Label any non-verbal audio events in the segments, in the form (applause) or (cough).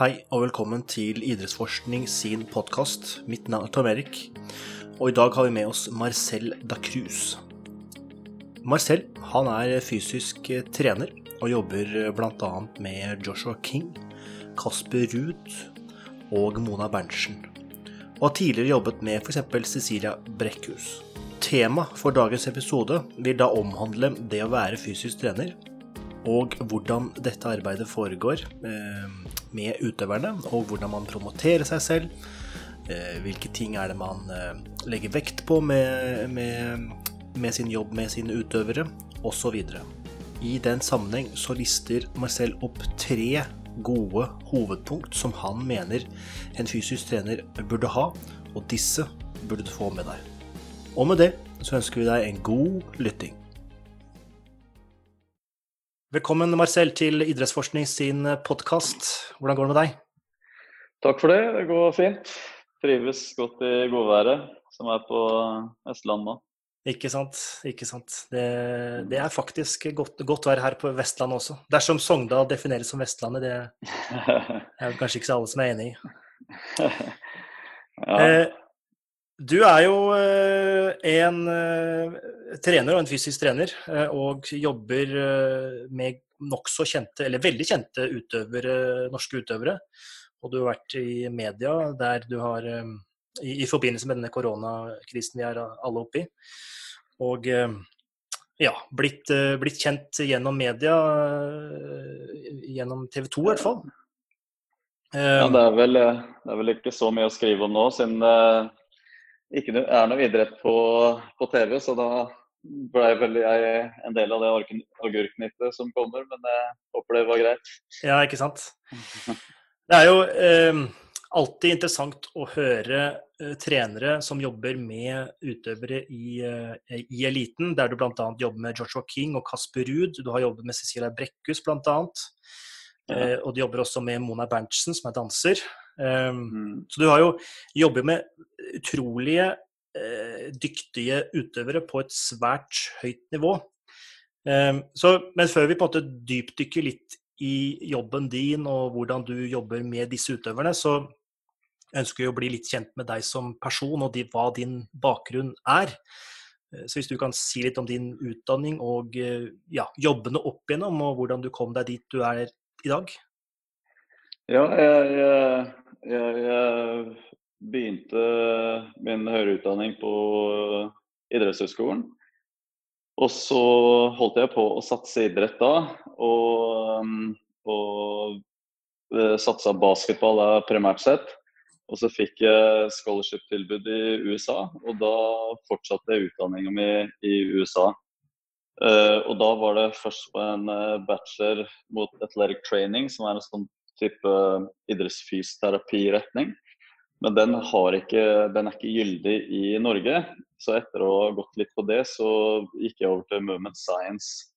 Hei og velkommen til Idrettsforskning sin podkast. Mitt navn er Tom Erik, og i dag har vi med oss Marcel da Cruz. Marcel han er fysisk trener og jobber bl.a. med Joshua King, Kasper Ruud og Mona Berntsen. Og har tidligere jobbet med f.eks. Cecilia Brekkhus. Tema for dagens episode vil da omhandle det å være fysisk trener, og hvordan dette arbeidet foregår eh, med utøverne, og hvordan man promoterer seg selv. Eh, hvilke ting er det man eh, legger vekt på med, med, med sin jobb med sine utøvere, osv. I den sammenheng så lister Marcel opp tre gode hovedpunkt som han mener en fysisk trener burde ha, og disse burde du få med deg. Og med det så ønsker vi deg en god lytting. Velkommen, Marcel, til Idrettsforskning sin podkast. Hvordan går det med deg? Takk for det. Det går fint. Trives godt i godværet, som er på Vestlandet nå. Ikke sant. ikke sant. Det, det er faktisk godt, godt vær her på Vestlandet også. Dersom Sogndal defineres som Vestlandet, det er kanskje ikke så alle som er enig i. (laughs) ja. Eh, du er jo eh, en eh, trener og en fysisk trener, eh, og jobber med nokså kjente, eller veldig kjente utøvere, norske utøvere. Og du har vært i media der du har i, i forbindelse med denne koronakrisen vi er alle oppe i. Og ja, blitt, blitt kjent gjennom media, gjennom TV 2 i hvert fall. Ja, det er, vel, det er vel ikke så mye å skrive om nå, siden ikke er noe idrett på, på, TV, så da ble vel jeg en del av det agurknyttet som kommer. Men jeg håper det var greit. Ja, ikke sant. Det er jo eh, alltid interessant å høre eh, trenere som jobber med utøvere i, eh, i eliten, der du bl.a. jobber med Joshua King og Kasper Ruud. Du har jobbet med Cecilia Brekkhus bl.a. Ja. og du jobber også med Mona Berntsen, som er danser. Um, mm. Så du har jo jobbet med utrolige uh, dyktige utøvere på et svært høyt nivå. Um, så, men før vi på en måte dypdykker litt i jobben din og hvordan du jobber med disse utøverne, så ønsker vi å bli litt kjent med deg som person og hva din bakgrunn er. Så hvis du kan si litt om din utdanning og ja, jobbene opp igjennom, og hvordan du kom deg dit du er i dag? Ja, jeg, jeg, jeg begynte min høyere utdanning på idrettshøyskolen. Og så holdt jeg på å satse idrett da. Og, og eh, satsa basketball da primært sett. Og så fikk jeg scholarship-tilbud i USA, og da fortsatte jeg utdanninga mi i USA. Uh, og da var det først på en bachelor mot athletic training, som er en sånn type uh, idrettsfysioterapiretning. Men den, ikke, den, er ikke gyldig i Norge. Så etter å ha gått litt på det, så gikk jeg over til Movement Science,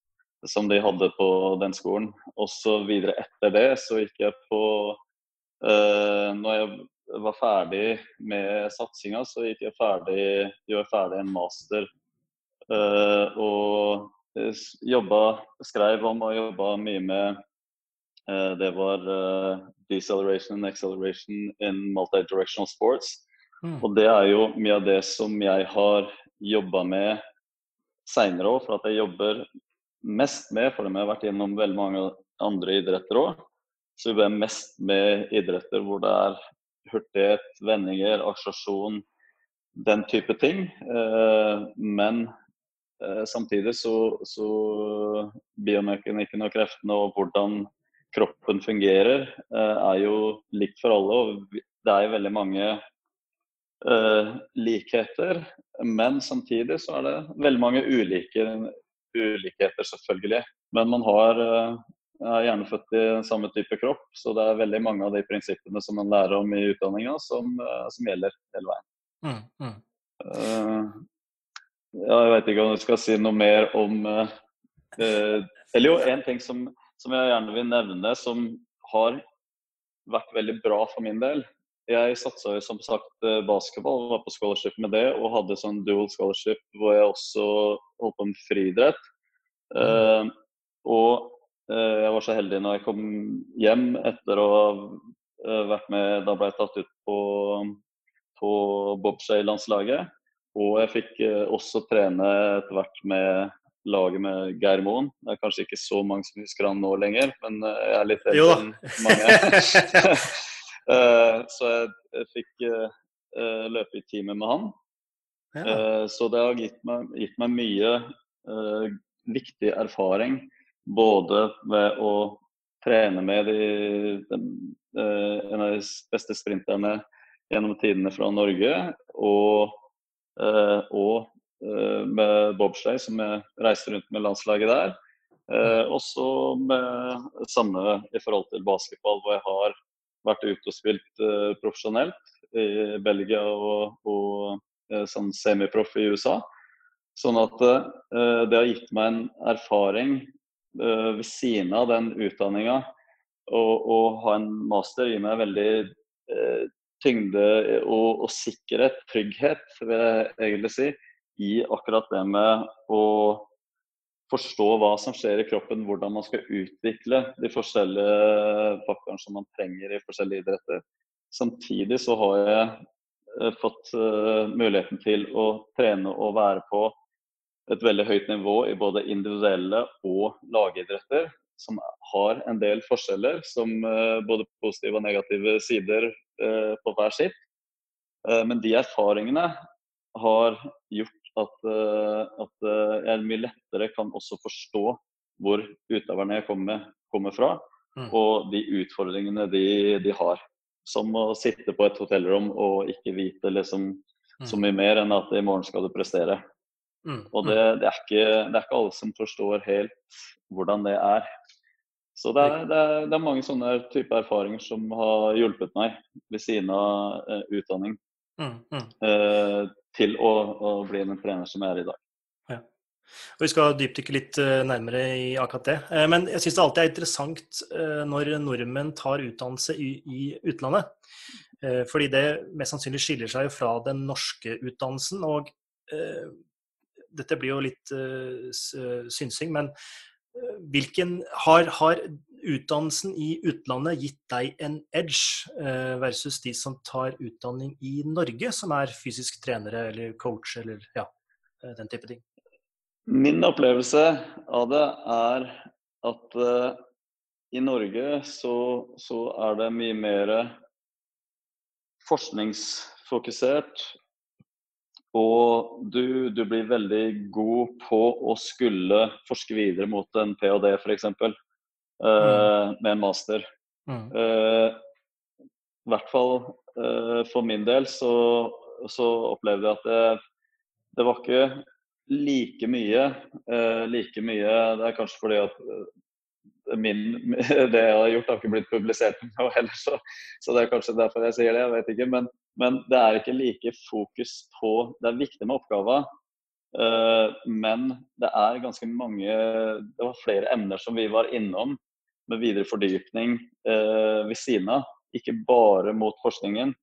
som de hadde på den skolen. Og så videre etter det så gikk jeg på Når jeg var ferdig med satsinga, så gikk jeg ferdig, gjorde jeg ferdig en master Uh, og jobba, skrev om og jobba mye med Det var uh, deceleration and acceleration in multidirectional sports. Mm. Og det er jo mye av det som jeg har jobba med seinere òg, for at jeg jobber mest med, for jeg har vært gjennom veldig mange andre idretter òg, så jobber jeg mest med idretter hvor det er hurtighet, vendinger, akselerasjon, den type ting. Men Eh, samtidig så, så biomekanikken og kreftene og hvordan kroppen fungerer, eh, er jo likt for alle. og Det er jo veldig mange uh, likheter, men samtidig så er det veldig mange ulike, ulikheter, selvfølgelig. Men man har, uh, er gjerne født i samme type kropp, så det er veldig mange av de prinsippene som man lærer om i utdanninga, som, uh, som gjelder hele veien. Mm, mm. Ja, jeg vet ikke om du skal si noe mer om Eller jo, en ting som, som, jeg gjerne vil nevne, som har vært veldig bra for min del. Jeg satsa som sagt eh, basketball, var på scholarship med det, og hadde sånn dual scholarship hvor jeg også holdt på med friidrett. Eh, og uh, jeg var så heldig når jeg kom hjem etter å ha vært med Da ble jeg tatt ut på, på bobsleigh-landslaget. Og jeg fikk uh, også trene etter hvert med laget med Geir Moen. Det er kanskje ikke så mange som husker han nå lenger, men eh, jeg er litt eldre enn mange. (laughs) Eh, så jeg, fikk uh, løpe i teamet med han. Ja. Så det har gitt meg, gitt meg mye viktig erfaring. Både ved å trene med de, de, en av de beste sprinterne gjennom tidene fra Norge, og, og Eh, med bobsleigh, som jeg reiste rundt med landslaget der. Eh, også med samme i forhold til basketball, hvor jeg har vært ute og spilt eh, profesjonelt i Belgia og, og sånn semiproff i USA. Sånn at det har gitt meg en erfaring ved siden av den utdanninga. Å ha en master gir meg veldig tyngde og, og sikkerhet, trygghet, vil jeg egentlig si, i akkurat det med å forstå hva som skjer i kroppen, hvordan man skal utvikle de forskjellige faktorene som man trenger i forskjellige idretter. Samtidig så har jeg eh, fått uh, muligheten til å trene og være på et veldig høyt nivå i både individuelle og lagidretter, som har en del forskjeller, som uh, både positive og negative sider på hver sitt. Men de erfaringene har gjort at, eh, at eh, jeg mye lettere kan også forstå hvor utøverne jeg kommer, kommer fra, mm. og de utfordringene de, de, har. Som å sitte på et hotellrom og ikke vite liksom, mm. så mye mer enn at i morgen skal du prestere. Mm. Og det, mm. det, er ikke, det, er ikke, alle som forstår helt hvordan det er. Så det er, det er, det mange sånne type erfaringer som har hjulpet meg ved siden av uh, utdanning. Mm, mm. Uh, til å, å, bli den trener som jeg er i dag. Ja. Og Vi skal dypdykke litt uh, nærmere i akkurat det. Uh, men jeg syns det alltid er interessant når nordmenn tar utdannelse i, i utlandet. fordi det mest sannsynlig skiller seg jo fra den norske utdannelsen. Og dette blir jo litt synsing, men hvilken har, har, utdannelsen i utlandet gitt deg en edge eh, versus de som tar utdanning i Norge, som er fysisk trenere eller coach eller ja, eh, den type ting? Min opplevelse av det er at uh, i Norge så, så, er det mye mer forskningsfokusert. Og du, du, blir veldig god på å skulle forske videre mot en ph.d. f.eks uh, med en master. Mm. Uh, I hvert fall uh, for min del så, så, opplevde jeg at det, det var ikke like mye. like mye Det er kanskje fordi at min, (laughs) det jeg har gjort, har ikke blitt publisert (laughs) noe heller, så, så, det er kanskje derfor jeg sier det. Jeg vet ikke. Men, men, det er ikke like fokus på Det er viktig med oppgaver, uh, men det er ganske mange Det var flere emner som vi var innom med videre fordypning eh, ved siden av. Ikke bare mot forskningen.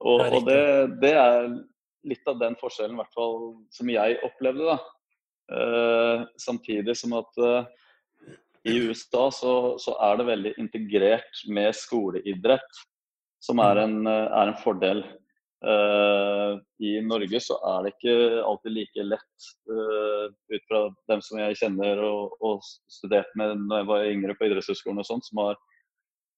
Og, det, og det, det, er litt av den forskjellen, i hvert fall som jeg opplevde. da. Eh, samtidig som at eh, i USA så, så, er det veldig integrert med skoleidrett, som er mm. en, eh, er en fordel. Uh, I Norge så er det ikke alltid like lett, uh, ut fra dem som jeg kjenner og, og studerte med når jeg var yngre på idrettshøyskolen og sånt, som har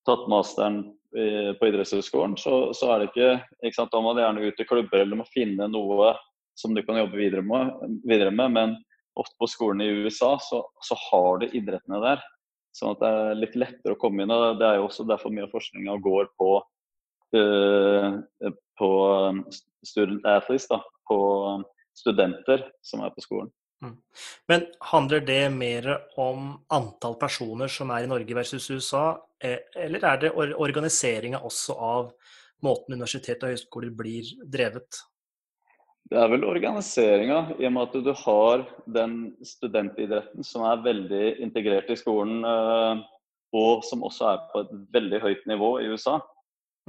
tatt masteren i, på idrettshøyskolen, så, så, er det ikke, ikke sant, Da må du gjerne ut i klubber eller må finne noe som du kan jobbe videre med, videre med men ofte på skolen i USA så, så har du idrettene der. Sånn at det er litt lettere å komme inn. og Det er jo også derfor mye av forskninga går på Eh, på um, student athletes, da, på um, studenter som er på skolen. Mm. Men handler det mer om antall personer som er i Norge versus USA, eh, eller er det organiseringa også av måten universitet og høyskoler blir drevet? Det er vel organiseringa, i og med at du har den studentidretten som er veldig integrert i skolen, eh, og som også er på et veldig høyt nivå i USA.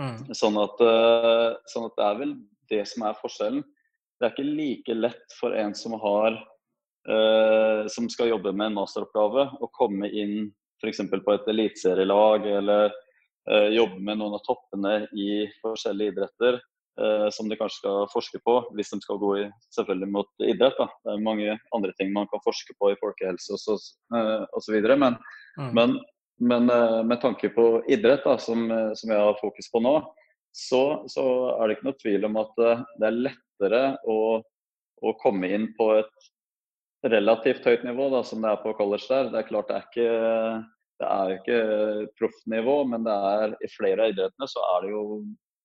Mm. Sånn, at, uh, sånn, at, det er vel det som er forskjellen. Det er ikke like lett for en som har uh, som skal jobbe med en masteroppgave, å komme inn f.eks. på et eliteserielag eller uh, jobbe med noen av toppene i forskjellige idretter uh, som de kanskje skal forske på, hvis de skal gå i, selvfølgelig mot idrett. Da. Det er mange andre ting man kan forske på i folkehelse osv. Men, mm. men, men med tanke på idrett, da, som, som, jeg har fokus på nå, så, så, er det ikke noe tvil om at det er lettere å, å komme inn på et relativt høyt nivå, da, som det er på college der. Det er klart det er ikke, det er ikke proffnivå, men det er, i flere av idrettene så er det jo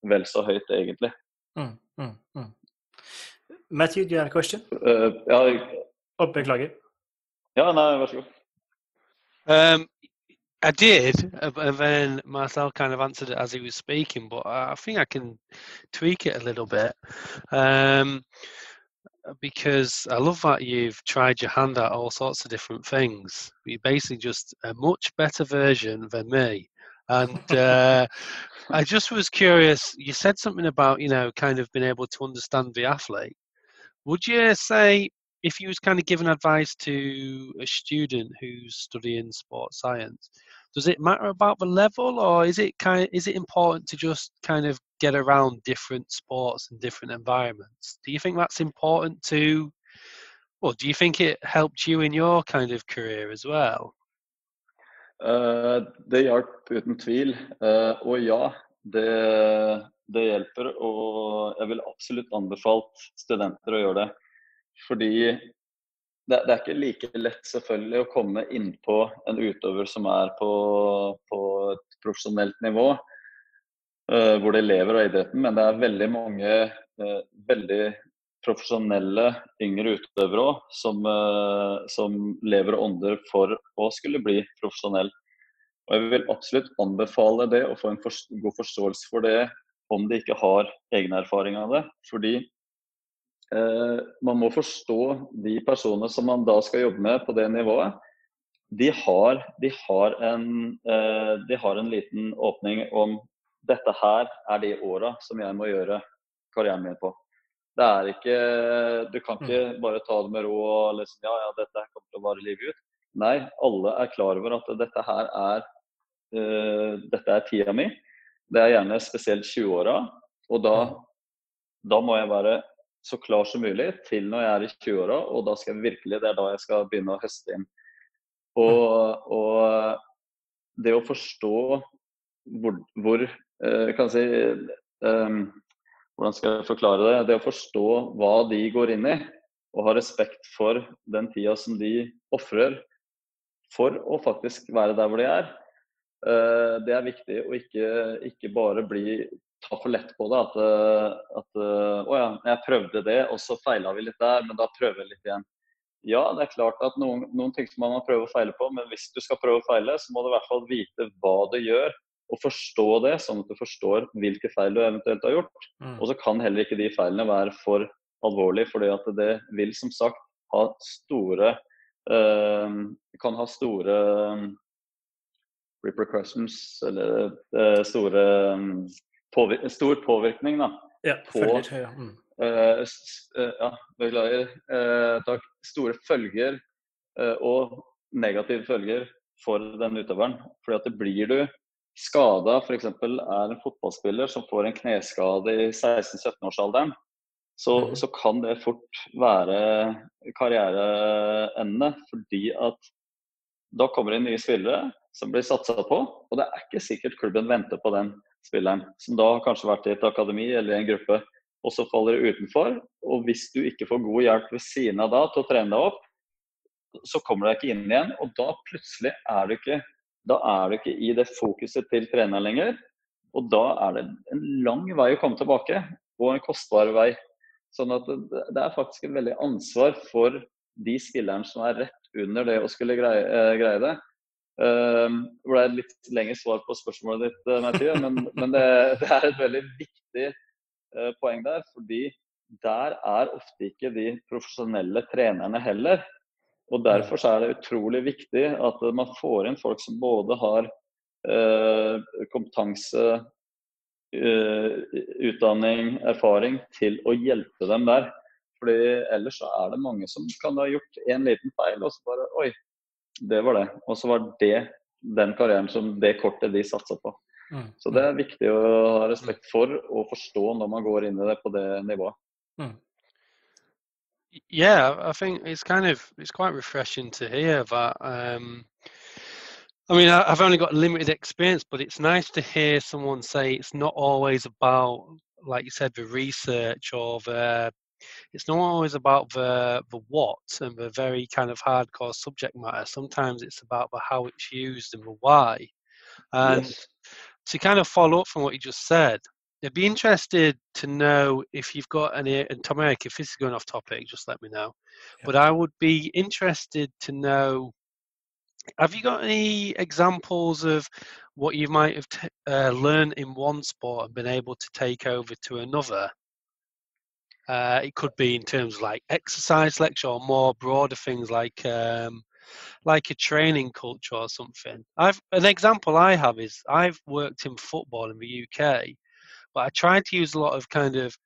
vel så høyt, egentlig. Mm, mm, mm. Matthew, do you have a question? Uh, ja, oh, beklager. Ja, nei, vær så god. Um, I did, and then Marcel kind of answered it as he was speaking, but I think I can tweak it a little bit. Um, because I love that you've tried your hand at all sorts of different things. You're basically just a much better version than me. And (laughs) uh, I just was curious. You said something about you know kind of being able to understand the athlete. Would you say if you was kind of giving advice to a student who's studying sports science, does it matter about the level, or is it kind of, is it important to just kind of get around different sports and different environments? Do you think that's important to? Well, do you think it helped you in your kind of career as well? Uh, det hjalp uten tvil. Uh, og ja, det, det, hjelper. Og jeg vil absolutt anbefalt studenter å gjøre det. Fordi det, det, er ikke like lett selvfølgelig å komme innpå en utøver som er på, på et profesjonelt nivå, uh, hvor de lever av idretten, men det er veldig mange uh, veldig profesjonelle yngre utøvere òg som, uh, som, lever og ånder for å skulle bli profesjonell. Og Jeg vil absolutt anbefale det å få en for, god forståelse for det om de ikke har egen erfaring av det. Fordi man må forstå de personene som man da skal jobbe med på det nivået. De har, de har, en, eh, de har en, liten åpning om dette her er de åra som jeg må gjøre karrieren min på. Det er ikke, Du kan ikke mm. bare ta det med ro og liksom, ja, ja, dette kommer til å vare livet ut. Nei, alle er klar over at dette her er, uh, dette er tida mi. Det er gjerne spesielt 20-åra. Og da, mm. da må jeg være så klar som mulig til når jeg er i 20-åra, og da skal jeg virkelig, det er da jeg skal begynne å høste inn. Og, og det å forstå hvor, hvor kan jeg si, um, Hvordan skal jeg forklare det? Det å forstå hva de går inn i, og ha respekt for den tida som de ofrer for å faktisk være der hvor de er. Uh, det er viktig å ikke, ikke bare bli ta for lett på det. At, eh, at eh, å ja, jeg prøvde det, og så feila vi litt der, men da prøver jeg litt igjen. Ja, det er klart at noen, noen ting som man må prøve å feile på, men hvis du skal prøve å feile, så må du i hvert fall vite hva du gjør, og forstå det, sånn at du forstår hvilke feil du eventuelt har gjort. Mm. Og så kan heller ikke de feilene være for alvorlige, fordi at det vil som sagt ha store uh, kan ha store repercussions, eller uh, store påvirk stor påvirkning da, ja, på følger, ja. Mm. Uh, ja, beklager. Uh, takk. Store følger uh, og negative følger for den utøveren. Fordi at det blir du skada, f.eks. er en fotballspiller som får en kneskade i 16-17-årsalderen, så, mm. så, kan det fort være karriereendende. Fordi at da kommer det nye spillere som blir satsa på, og det er ikke sikkert klubben venter på den spilleren, som da har kanskje vært i et akademi eller i en gruppe, og så faller du utenfor. Og hvis du ikke får god hjelp ved siden av da til å trene deg opp, så kommer du deg ikke inn igjen. Og da plutselig er du ikke, er du ikke i det fokuset til treneren lenger. Og da er det en lang vei å komme tilbake, og en kostbar vei. Sånn at det er faktisk et veldig ansvar for de spillerne som er rett under det å skulle greie, eh, greie det. Uh, det ble et litt lengre svar på spørsmålet ditt, uh, Mathieu, men, men det, det, er et veldig viktig uh, poeng der. Fordi der er ofte ikke de profesjonelle trenerne heller. Og Derfor er det utrolig viktig at man får inn folk som både har uh, kompetanse, utdanning, erfaring til å hjelpe dem der. Fordi Ellers er det mange som kan ha gjort en liten feil, og så bare Oi, det var det. Og så var det den karrieren som det kortet de satsa på. Mm. Så det er viktig å ha respekt for og forstå når man går inn i det på det nivået. Mm. Yeah, I think it's kind of it's quite refreshing to hear that. Um, I mean, I've only got limited experience, but it's nice to hear someone say it's not always about, like you said, the research or the. It's not always about the the what and the very kind of hardcore subject matter. Sometimes it's about the how it's used and the why. And yes. to kind of follow up from what you just said, I'd be interested to know if you've got any, and Tom Eric, if this is going off topic, just let me know. Yeah. But I would be interested to know have you got any examples of what you might have t- uh, learned in one sport and been able to take over to another? Uh, it could be in terms of like exercise lecture or more broader things like um, like a training culture or something. I've an example I have is I've worked in football in the UK, but I tried to use a lot of kind of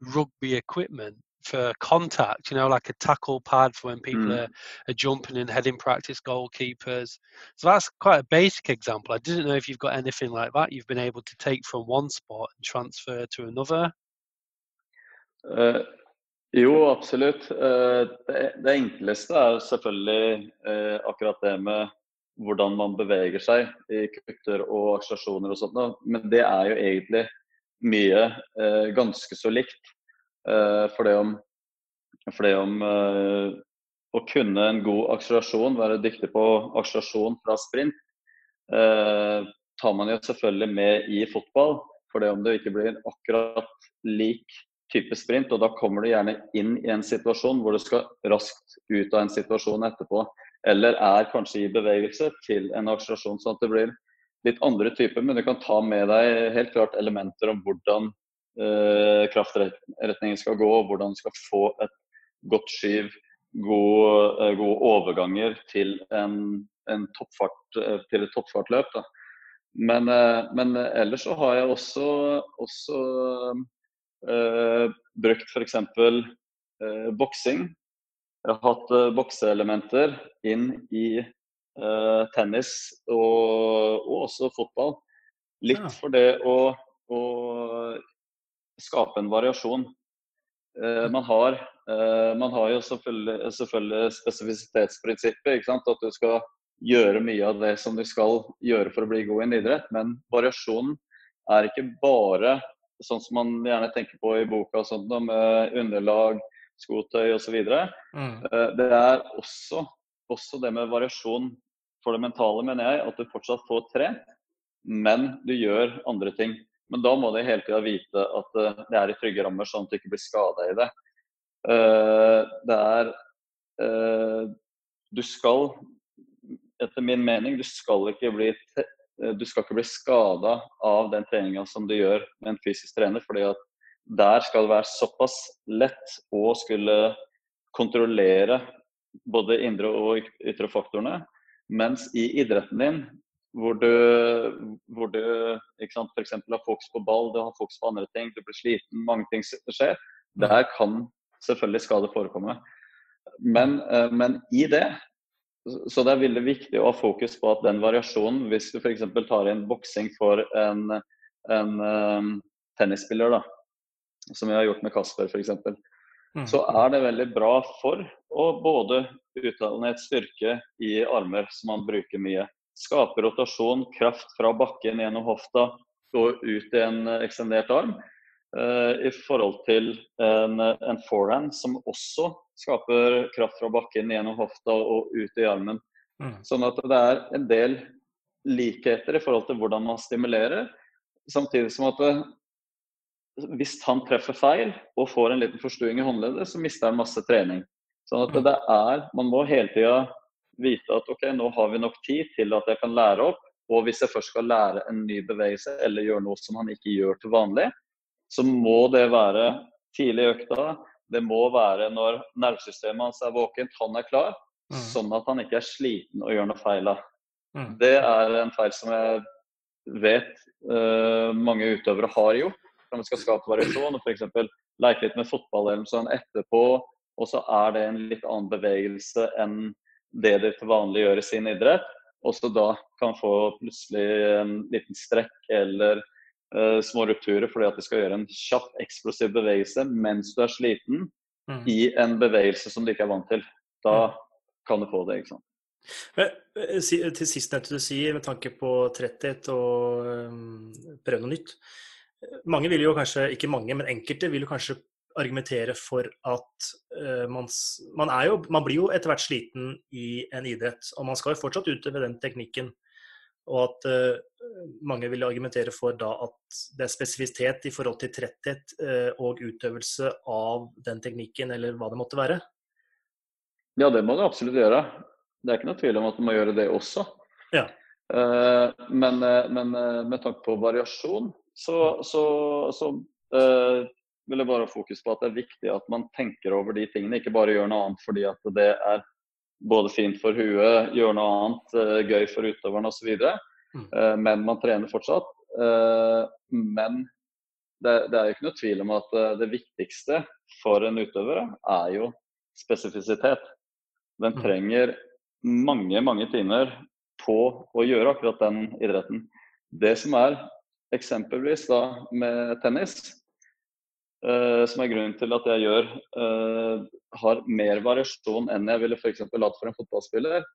rugby equipment for contact, you know, like a tackle pad for when people mm. are, are jumping and heading practice goalkeepers. So that's quite a basic example. I didn't know if you've got anything like that you've been able to take from one sport and transfer to another. Uh, jo, absolutt. Uh, det, det, enkleste er selvfølgelig uh, akkurat det med hvordan man beveger seg i kutter og akselerasjoner og sånt. Men det er jo egentlig mye ganske så likt. For det om, for det om å kunne en god akselerasjon, være dyktig på akselerasjon fra sprint, tar man jo selvfølgelig med i fotball. For det om det ikke blir akkurat lik type sprint, og da kommer du gjerne inn i en situasjon hvor du skal raskt ut av en situasjon etterpå. Eller er kanskje i bevegelse til en akselerasjon, sånn at det blir litt andre typer. Men du kan ta med deg helt klart elementer om hvordan eh, kraftretningen skal gå, og hvordan du skal få et godt skyv, gode, eh, gode overganger til, en, en toppfart, eh, til et toppfartløp. Da. Men, eh, men, ellers så har jeg også, også eh, brukt f.eks. Eh, boksing. Jeg har hatt eh, bokseelementer inn i eh, tennis og, og, også fotball. Litt for det å, å skape en variasjon. Uh, man, har, uh, man, har, jo selvfølgelig, selvfølgelig spesifisitetsprinsippet. At du skal gjøre mye av det som du skal gjøre for å bli god i en idrett. Men variasjonen er ikke bare sånn som man gjerne tenker på i boka, sånt, med underlag, skotøy osv. Mm. Uh, det er også, også det med variasjon for det mentale, mener jeg. At du fortsatt får tre, men du gjør andre ting. Men da må du hele tida vite at uh, det er i trygge rammer, sånn at du ikke blir skada i det. Uh, det er Du skal, etter min mening, du skal ikke bli du skal ikke bli skada av den treninga som du gjør med en fysisk trener. fordi at der skal det være såpass lett å skulle kontrollere både indre og ytre faktorene. Mens i idretten din hvor du, hvor du f.eks. har fokus på ball, du har fokus på andre ting, du blir sliten, mange ting skjer. Der kan selvfølgelig skade forekomme. Men, eh, men, i det så det er veldig viktig å ha fokus på at den variasjonen, hvis du f.eks. tar inn boksing for en, en um, tennisspiller, da, som jeg har gjort med Kasper f.eks., mm. så er det veldig bra for å både utdanne et styrke i armer, som man bruker mye, skape rotasjon, kraft fra bakken gjennom hofta og ut i en eh, ekstendert arm. Uh, I forhold til en, en, forehand som også skaper kraft fra bakken gjennom hofta og ut i armen. Mm. Sånn at det er en del likheter i forhold til hvordan man stimulerer. Samtidig som at det, eh, hvis han treffer feil og får en liten forstuing i håndleddet, så mister han masse trening. Sånn at det er, Man må hele tida vite at ok, nå har vi nok tid til at jeg kan lære opp. Og hvis jeg først skal lære en ny bevegelse eller gjøre noe som han ikke gjør til vanlig, så må det være tidlig i økta. Det må være når nervesystemet hans er våkent, han er klar. Mm. Sånn at han ikke er sliten og gjør noe feil av. Mm. Det er en feil som jeg vet uh, mange utøvere har gjort. Når man skal skape variasjon og f.eks. leke litt med fotballhjelm sånn etterpå, og så er det en litt annen bevegelse enn det de til vanlig gjør i sin idrett. Og så da kan få plutselig en liten strekk eller uh, små rupturer fordi at de skal gjøre en kjapp, eksplosiv bevegelse mens du er sliten mm. i en bevegelse som du ikke er vant til. Da mm. kan du få det. ikke sant? Til sist nevnte du sier, med tanke på tretthet og um, prøve noe nytt. Mange vil jo kanskje, ikke mange, men enkelte vil jo kanskje argumentere for at uh, man, man, jo, man, blir jo etter hvert sliten i en idrett. Og man skal jo fortsatt utøve den teknikken. Og at uh, mange vil argumentere for da at det er spesifisitet i forhold til tretthet uh, og utøvelse av den teknikken, eller hva det måtte være. Ja, det må du absolutt gjøre. Det er ikke noe tvil om at du må gjøre det også. Ja. Men, men, med tanke på variasjon, så, så, så vil jeg bare ha fokus på at det er viktig at man tenker over de tingene, ikke bare gjør noe annet fordi at det er både fint for huet, gjør noe annet, uh, gøy for utøveren osv. Mm. Uh, men man trener fortsatt. Uh, men det, det, er jo ikke noe tvil om at det viktigste for en utøver er jo spesifisitet. Den mm. trenger mange, mange timer på å gjøre akkurat den idretten. Det som er eksempelvis da med tennis, som er grunnen til at jeg gjør uh, har mer variasjon enn jeg ville f.eks. hatt for en fotballspiller,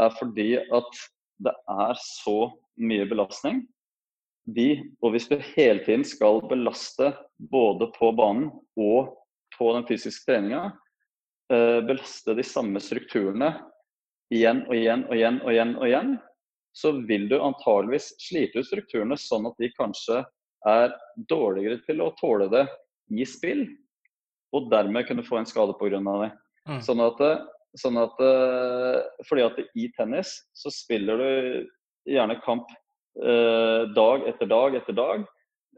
er fordi at det er så mye belastning. De, og hvis du hele tiden skal belaste både på banen og på den fysiske treninga, uh, belaste de samme strukturene igjen og igjen og igjen og igjen, og igjen, så vil du antageligvis slite ut strukturene sånn at de kanskje er dårligere til å tåle det i spill, og dermed kunne få en skade pga. det. Mm. Sånn at, sånn at, eh, fordi at i tennis så spiller du gjerne kamp eh, dag etter dag etter dag.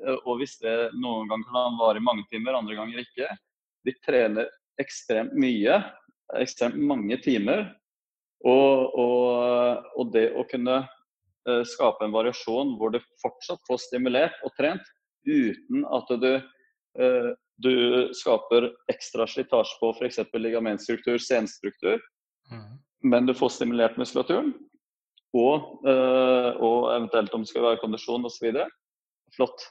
Eh, og hvis det noen ganger kan vare i mange timer, andre ganger ikke. De trener ekstremt mye, ekstremt mange timer. Og, og, og det å kunne skape en variasjon hvor du fortsatt får stimulert og trent uten at du Eh, du skaper ekstra slitasje på f.eks. ligamentstruktur, senstruktur, mm. men du får stimulert muskulaturen. Og, eh, og eventuelt om det skal være kondisjon osv. Flott.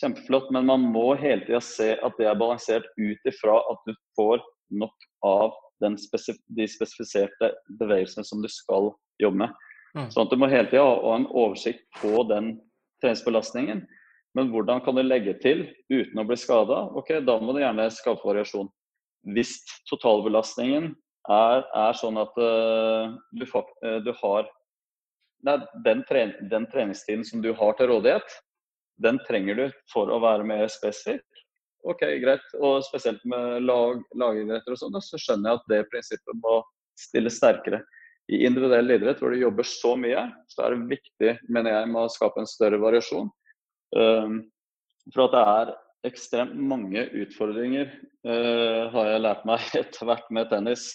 Kjempeflott. Men man må hele tida se at det er balansert ut ifra at du får nok av spesif de spesifiserte bevegelsene som du skal jobbe med. Mm. Sånn at du må hele tida ha en oversikt på den treningsbelastningen. Men hvordan kan du legge til uten å bli skada? Ok, da må du gjerne skape variasjon. Hvis totalbelastningen er, er sånn at uh, du, uh, du, har nei, den, tre, den, treningstiden som du har til rådighet, den trenger du for å være mer spesifikk. Ok, greit. Og spesielt med lag, lagidretter og sånn, så skjønner jeg at det prinsippet må stilles sterkere. I individuell idrett hvor du jobber så mye, så er det viktig, mener jeg, med å skape en større variasjon. Ehm, for at det er ekstremt mange utfordringer, uh, har jeg lært meg (laughs) etter hvert med tennis,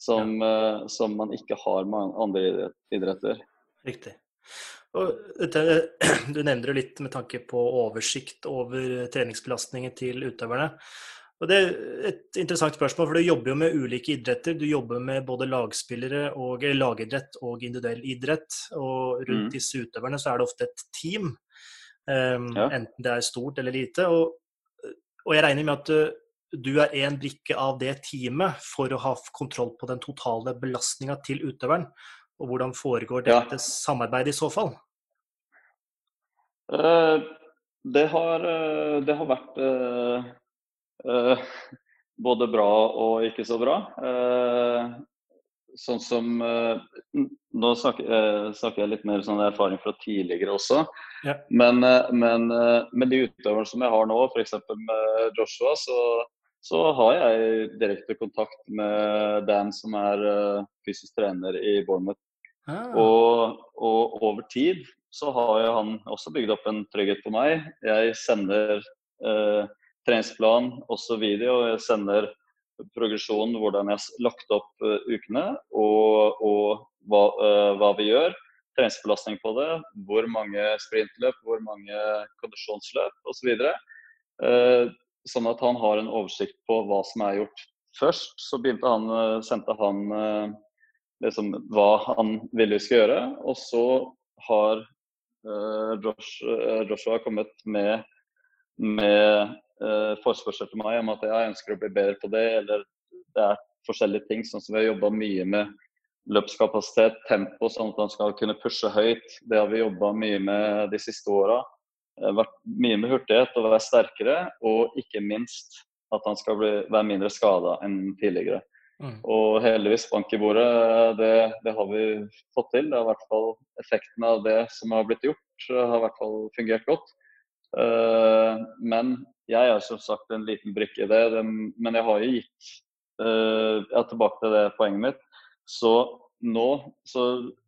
som, uh, som, man ikke har med andre idretter. Riktig. Og (clears throat) du nevner det litt med tanke på oversikt over treningsbelastningen til utøverne. Og Det er et interessant spørsmål, for du jobber jo med ulike idretter. Du jobber med både lagspillere og lagidrett og individuell idrett. Og rundt mm. disse utøverne så er det ofte et team. Um, ja. Enten det er stort eller lite. Og, og jeg regner med at du, du er en brikke av det teamet for å ha kontroll på den totale belastninga til utøveren. Og hvordan foregår dette ja. samarbeidet i så fall? Uh, det, har, uh, det har vært uh, både bra og ikke så bra. sånn som Nå snakker, snakker, jeg litt mer sånn erfaring fra tidligere også. Ja. Men, eh, men, eh, med de utøverne som jeg har nå, f.eks. med Joshua, så, så, har jeg direkte kontakt med Dan, som er uh, fysisk trener i Bournemouth. Ah. Og, og, over tid så har han også bygd opp en trygghet på meg. Jeg sender eh, treningsplan, også video. Jeg sender progresjonen, hvordan jeg har lagt opp uh, ukene, og, og hva, hva, vi gjør treningsbelastning på det, hvor mange sprintløp, hvor mange kondisjonsløp osv. Så eh, sånn at han har en oversikt på hva som er gjort. Først så han, eh, sendte han eh, liksom, hva han ville vi skulle gjøre. Og så har Josh, Joshua kommet med, med forespørsel til meg om at jeg ønsker å bli bedre på det, eller det er forskjellige ting. Sånn som vi har jobba mye med løpskapasitet, tempo, sånn at han skal kunne pushe høyt. Det har vi jobba mye med de siste åra. Vært mye med hurtighet og være sterkere, og ikke minst at han skal bli, være mindre skada enn tidligere. Mm. Og heldigvis bank i bordet, det, det, har vi fått til. Det har i hvert fall Effekten av det som har blitt gjort, har i hvert fall fungert godt. Uh, men jeg er som sagt en liten brikke i det. Den, men jeg har jo gitt uh, ja, Tilbake til det poenget mitt. Så nå så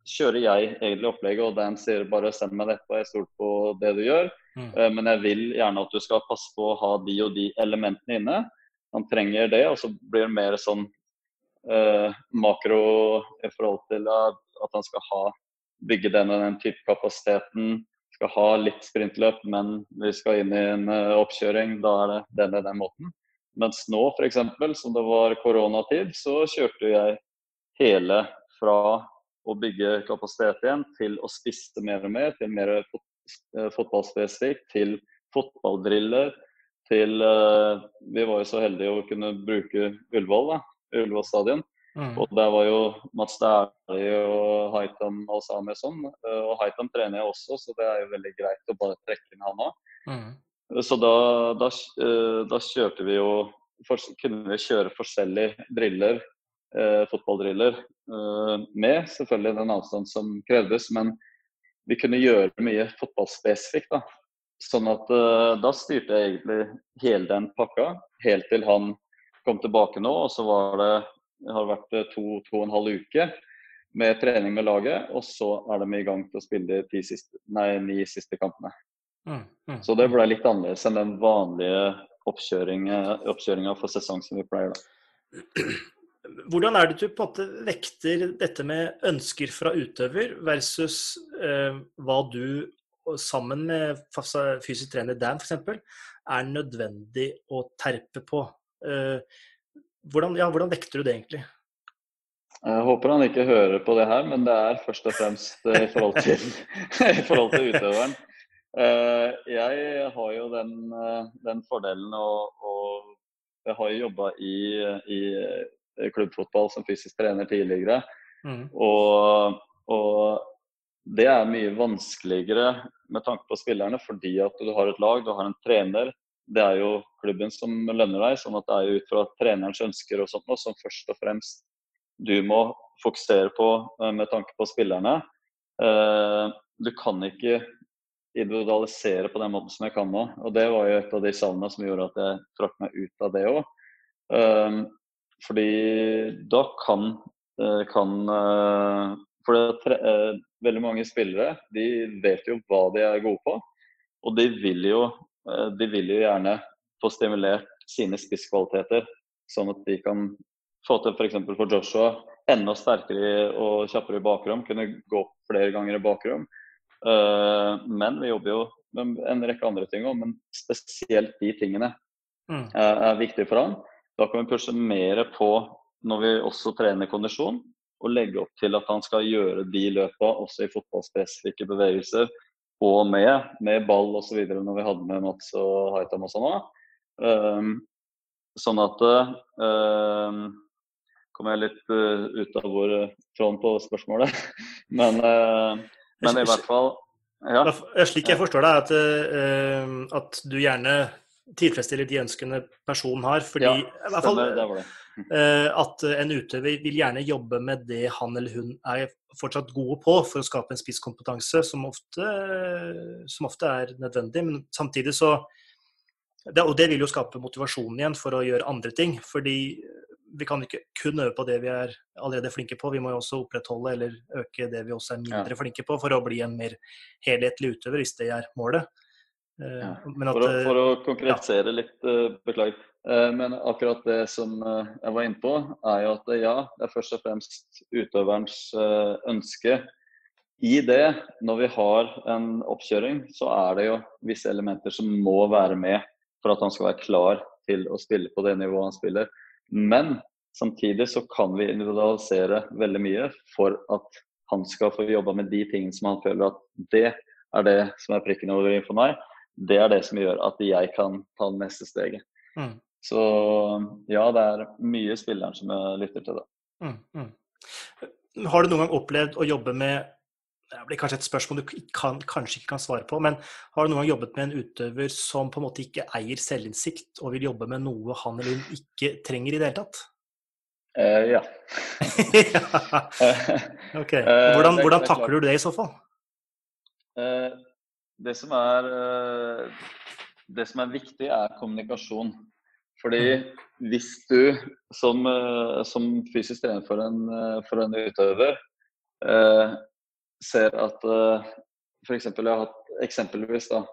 kjører jeg egentlig opplegget, og Dan sier bare send meg dette, jeg stoler på det du gjør. Mm. Uh, men jeg vil gjerne at du skal passe på å ha de og de elementene inne. Han trenger det, og så blir det mer sånn eh, makro i forhold til at, han skal ha bygge den og den type kapasiteten. Skal ha litt sprintløp, men vi skal inn i en uh, oppkjøring. Da er det den og den måten. Mens nå, f.eks., som det var koronatid, så kjørte jeg hele fra å bygge kapasitet igjen til å spisse mer og mer, til mer fot eh, fotballspesifikt, til fotballdriller, til uh, Vi var jo så heldige å kunne bruke Ullevål, Ullevål stadion. Mm. Og der var jo Mats Dæhlie og Haitam alle med sånn. Eh, og Haitam trener jeg også, så det er jo veldig greit å bare trekke inn han òg. Mm. Så da, da, da, kjørte vi jo for, Kunne vi kjøre forskjellige driller, eh, fotballdriller, eh, med selvfølgelig den avstand som krevdes. Men vi kunne gjøre mye fotballspesifikt. da. Sånn at eh, da styrte jeg egentlig hele den pakka, helt til han kom tilbake nå. Og så var det, det har vært eh, to, to og en halv uke med trening med laget. Og så er de i gang til å spille de siste, nei, ni siste kampene. Mm, mm, så det ble litt annerledes enn den vanlige oppkjøringa for sesong som vi pleier. da. (clears throat) Hvordan er det du på en måte vekter dette med ønsker fra utøver versus eh, hva du sammen med fysisk trener Dan f.eks. er nødvendig å terpe på? Eh, hvordan, ja, hvordan vekter du det egentlig? Jeg håper han ikke hører på det her, men det er først og fremst i forhold til, (laughs) i forhold til utøveren. Eh, jeg har jo den, eh, den fordelen å, å jeg har jo jobba i, i, klubbfotball som fysisk trener tidligere. Mm. Og, og, det er mye vanskeligere med tanke på spillerne fordi at du har et lag, du har en trener det er jo klubben som lønner deg, sånn at det er jo ut fra trenerens ønsker og sånt noe som først og fremst du må fokusere på eh, med tanke på spillerne. Eh, du kan ikke individualisere på den måten som jeg kan nå. Og det var jo et av de savnene som gjorde at jeg trakk meg ut av det òg. Eh, fordi da kan, kan For veldig mange spillere de vet jo hva de er gode på, og de vil jo Eh, de vil jo gjerne få stimulert sine spisskvaliteter, sånn at de kan få til f.eks. For, for Joshua enda sterkere og kjappere i bakrom, kunne gå opp flere ganger i bakrom. Men vi jobber jo med en rekke andre ting òg, men spesielt de tingene mm. er, viktige viktig for han. Da kan vi pushe mer på når vi også trener kondisjon, og legge opp til at han skal gjøre de løpa også i fotballspesifikke bevegelser og med, med ball osv. når vi hadde med Mats og Haitam og sånn òg. Um, sånn at um, Kommer jeg litt uh, ut av hvor uh, tråden på spørsmålet. (laughs) men, uh, men i hvert fall ja. Slik jeg forstår deg, at, uh, at du gjerne tilfredsstiller de ønskene personen har. Fordi ja, i hvert fall, det var det. Uh, at en utøver vil gjerne jobbe med det han eller hun er fortsatt gode på for å skape en spisskompetanse som ofte, som ofte er nødvendig. Men samtidig så det, Og det vil jo skape motivasjon igjen for å gjøre andre ting. Fordi vi kan ikke kun øve på det vi er allerede flinke på, vi må jo også opprettholde eller øke det vi også er mindre ja. flinke på, for å bli en mer helhetlig utøver, hvis det er målet. Eh, ja. At, for, å, for, å, konkretisere ja. litt, uh, beklager. Men akkurat det som jeg var inne på, er jo at ja, det er først og fremst utøverens ønske. I det, når vi har en oppkjøring, så er det jo visse elementer som må være med for at han skal være klar til å spille på det nivået han spiller. Men Samtidig så kan vi individualisere veldig mye for at han skal få jobba med de tingene som han føler at det er det som er prikken over i for meg. Det er det som gjør at jeg kan ta det neste steget. Mm. Så ja, det er mye spilleren som jeg lytter til. da. Mm, mm. Har du noen gang opplevd å jobbe med det blir kanskje et spørsmål du kan, kanskje ikke kan svare på, men har du noen gang jobbet med en utøver som på en måte ikke eier selvinnsikt, og vil jobbe med noe han eller hun ikke trenger i det hele tatt? Uh, ja. (laughs) ja. (laughs) Ok. Eh, hvordan, uh, hvordan takler du det i så fall? Uh, det, som er, det som er viktig, er kommunikasjon. Fordi mm. hvis du som, som fysisk trener for en, for en utøver ser at uh, f.eks. jeg har hatt eksempelvis da,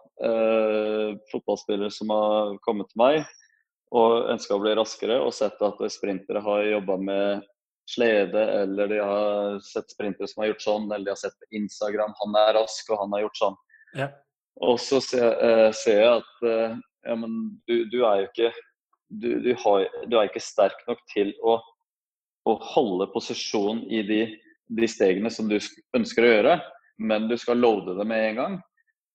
fotballspillere som har kommet til meg og ønska å bli raskere, og sett at sprintere har jobba med slede, eller de har sett sprintere som har gjort sånn, eller de har sett på Instagram han er rask og han har gjort sånn. Ja. Og så ser, ser, jeg at uh, ja, men du, du, er jo ikke du, du, har, du, er ikke sterk nok til å, å holde posisjon i de de stegene som du ønsker å gjøre, men du skal loade det med en gang.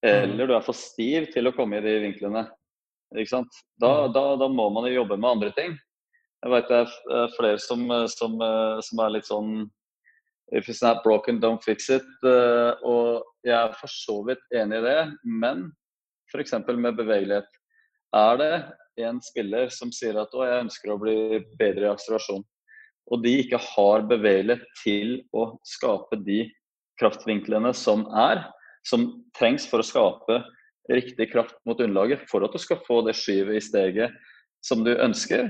Eller mm. du er for stiv til å komme i de vinklene. Ikke sant? Da, mm. da, da må man jo jobbe med andre ting. Jeg vet det er flere som, som, som, er litt sånn If it's not broken, don't fix it. Eh, og jeg er for så vidt enig i det, men f.eks. med bevegelighet. Er det en spiller som sier at å, jeg ønsker å bli bedre i akselerasjon, og de ikke har bevegelighet til å skape de kraftvinklene som er, som trengs for å skape riktig kraft mot underlaget for at du skal få det skyvet i steget som du ønsker,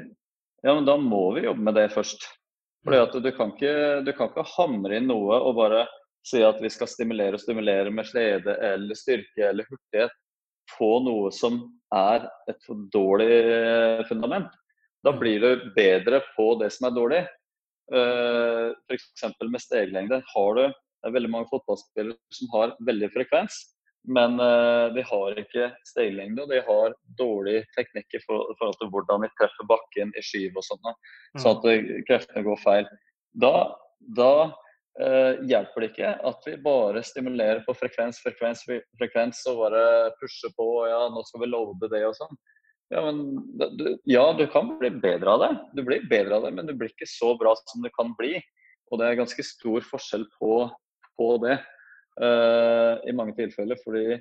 ja, men da må vi jobbe med det først. Fordi at du kan ikke, du kan ikke hamre inn noe og bare si at vi skal stimulere og stimulere med slede eller styrke eller hurtighet på noe som er et for dårlig fundament. Da blir du bedre på det som er dårlig. Eh, F.eks. med steglengde har du det er veldig mange fotballspillere som har veldig frekvens, men uh, de har ikke steglengde. Og de har dårlig teknikk i forhold til hvordan de treffer bakken i skyv og sånn, sånn at mm. kreftene går feil. Da, da uh, hjelper det ikke at vi bare stimulerer på frekvens, frekvens, frekvens og bare pusher på. Ja, nå skal vi love det og sånn. Ja, men, du, ja, du kan bli bedre av det. Du blir bedre av det, men du blir ikke så bra som du kan bli. Og det er ganske stor forskjell på, på det eh, i mange tilfeller. Fordi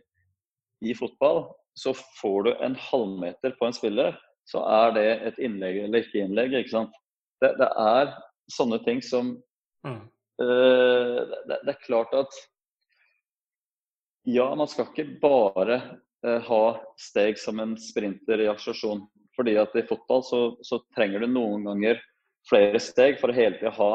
i fotball så får du en halvmeter på en spiller, så er det et innlegg eller ikke innlegg. ikke sant? Det, det er sånne ting som uh, det, det er klart at ja, man skal ikke bare Eh, ha steg som en sprinter i akselerasjon. Fordi at i fotball så, så, trenger du noen ganger flere steg for å hele tida ha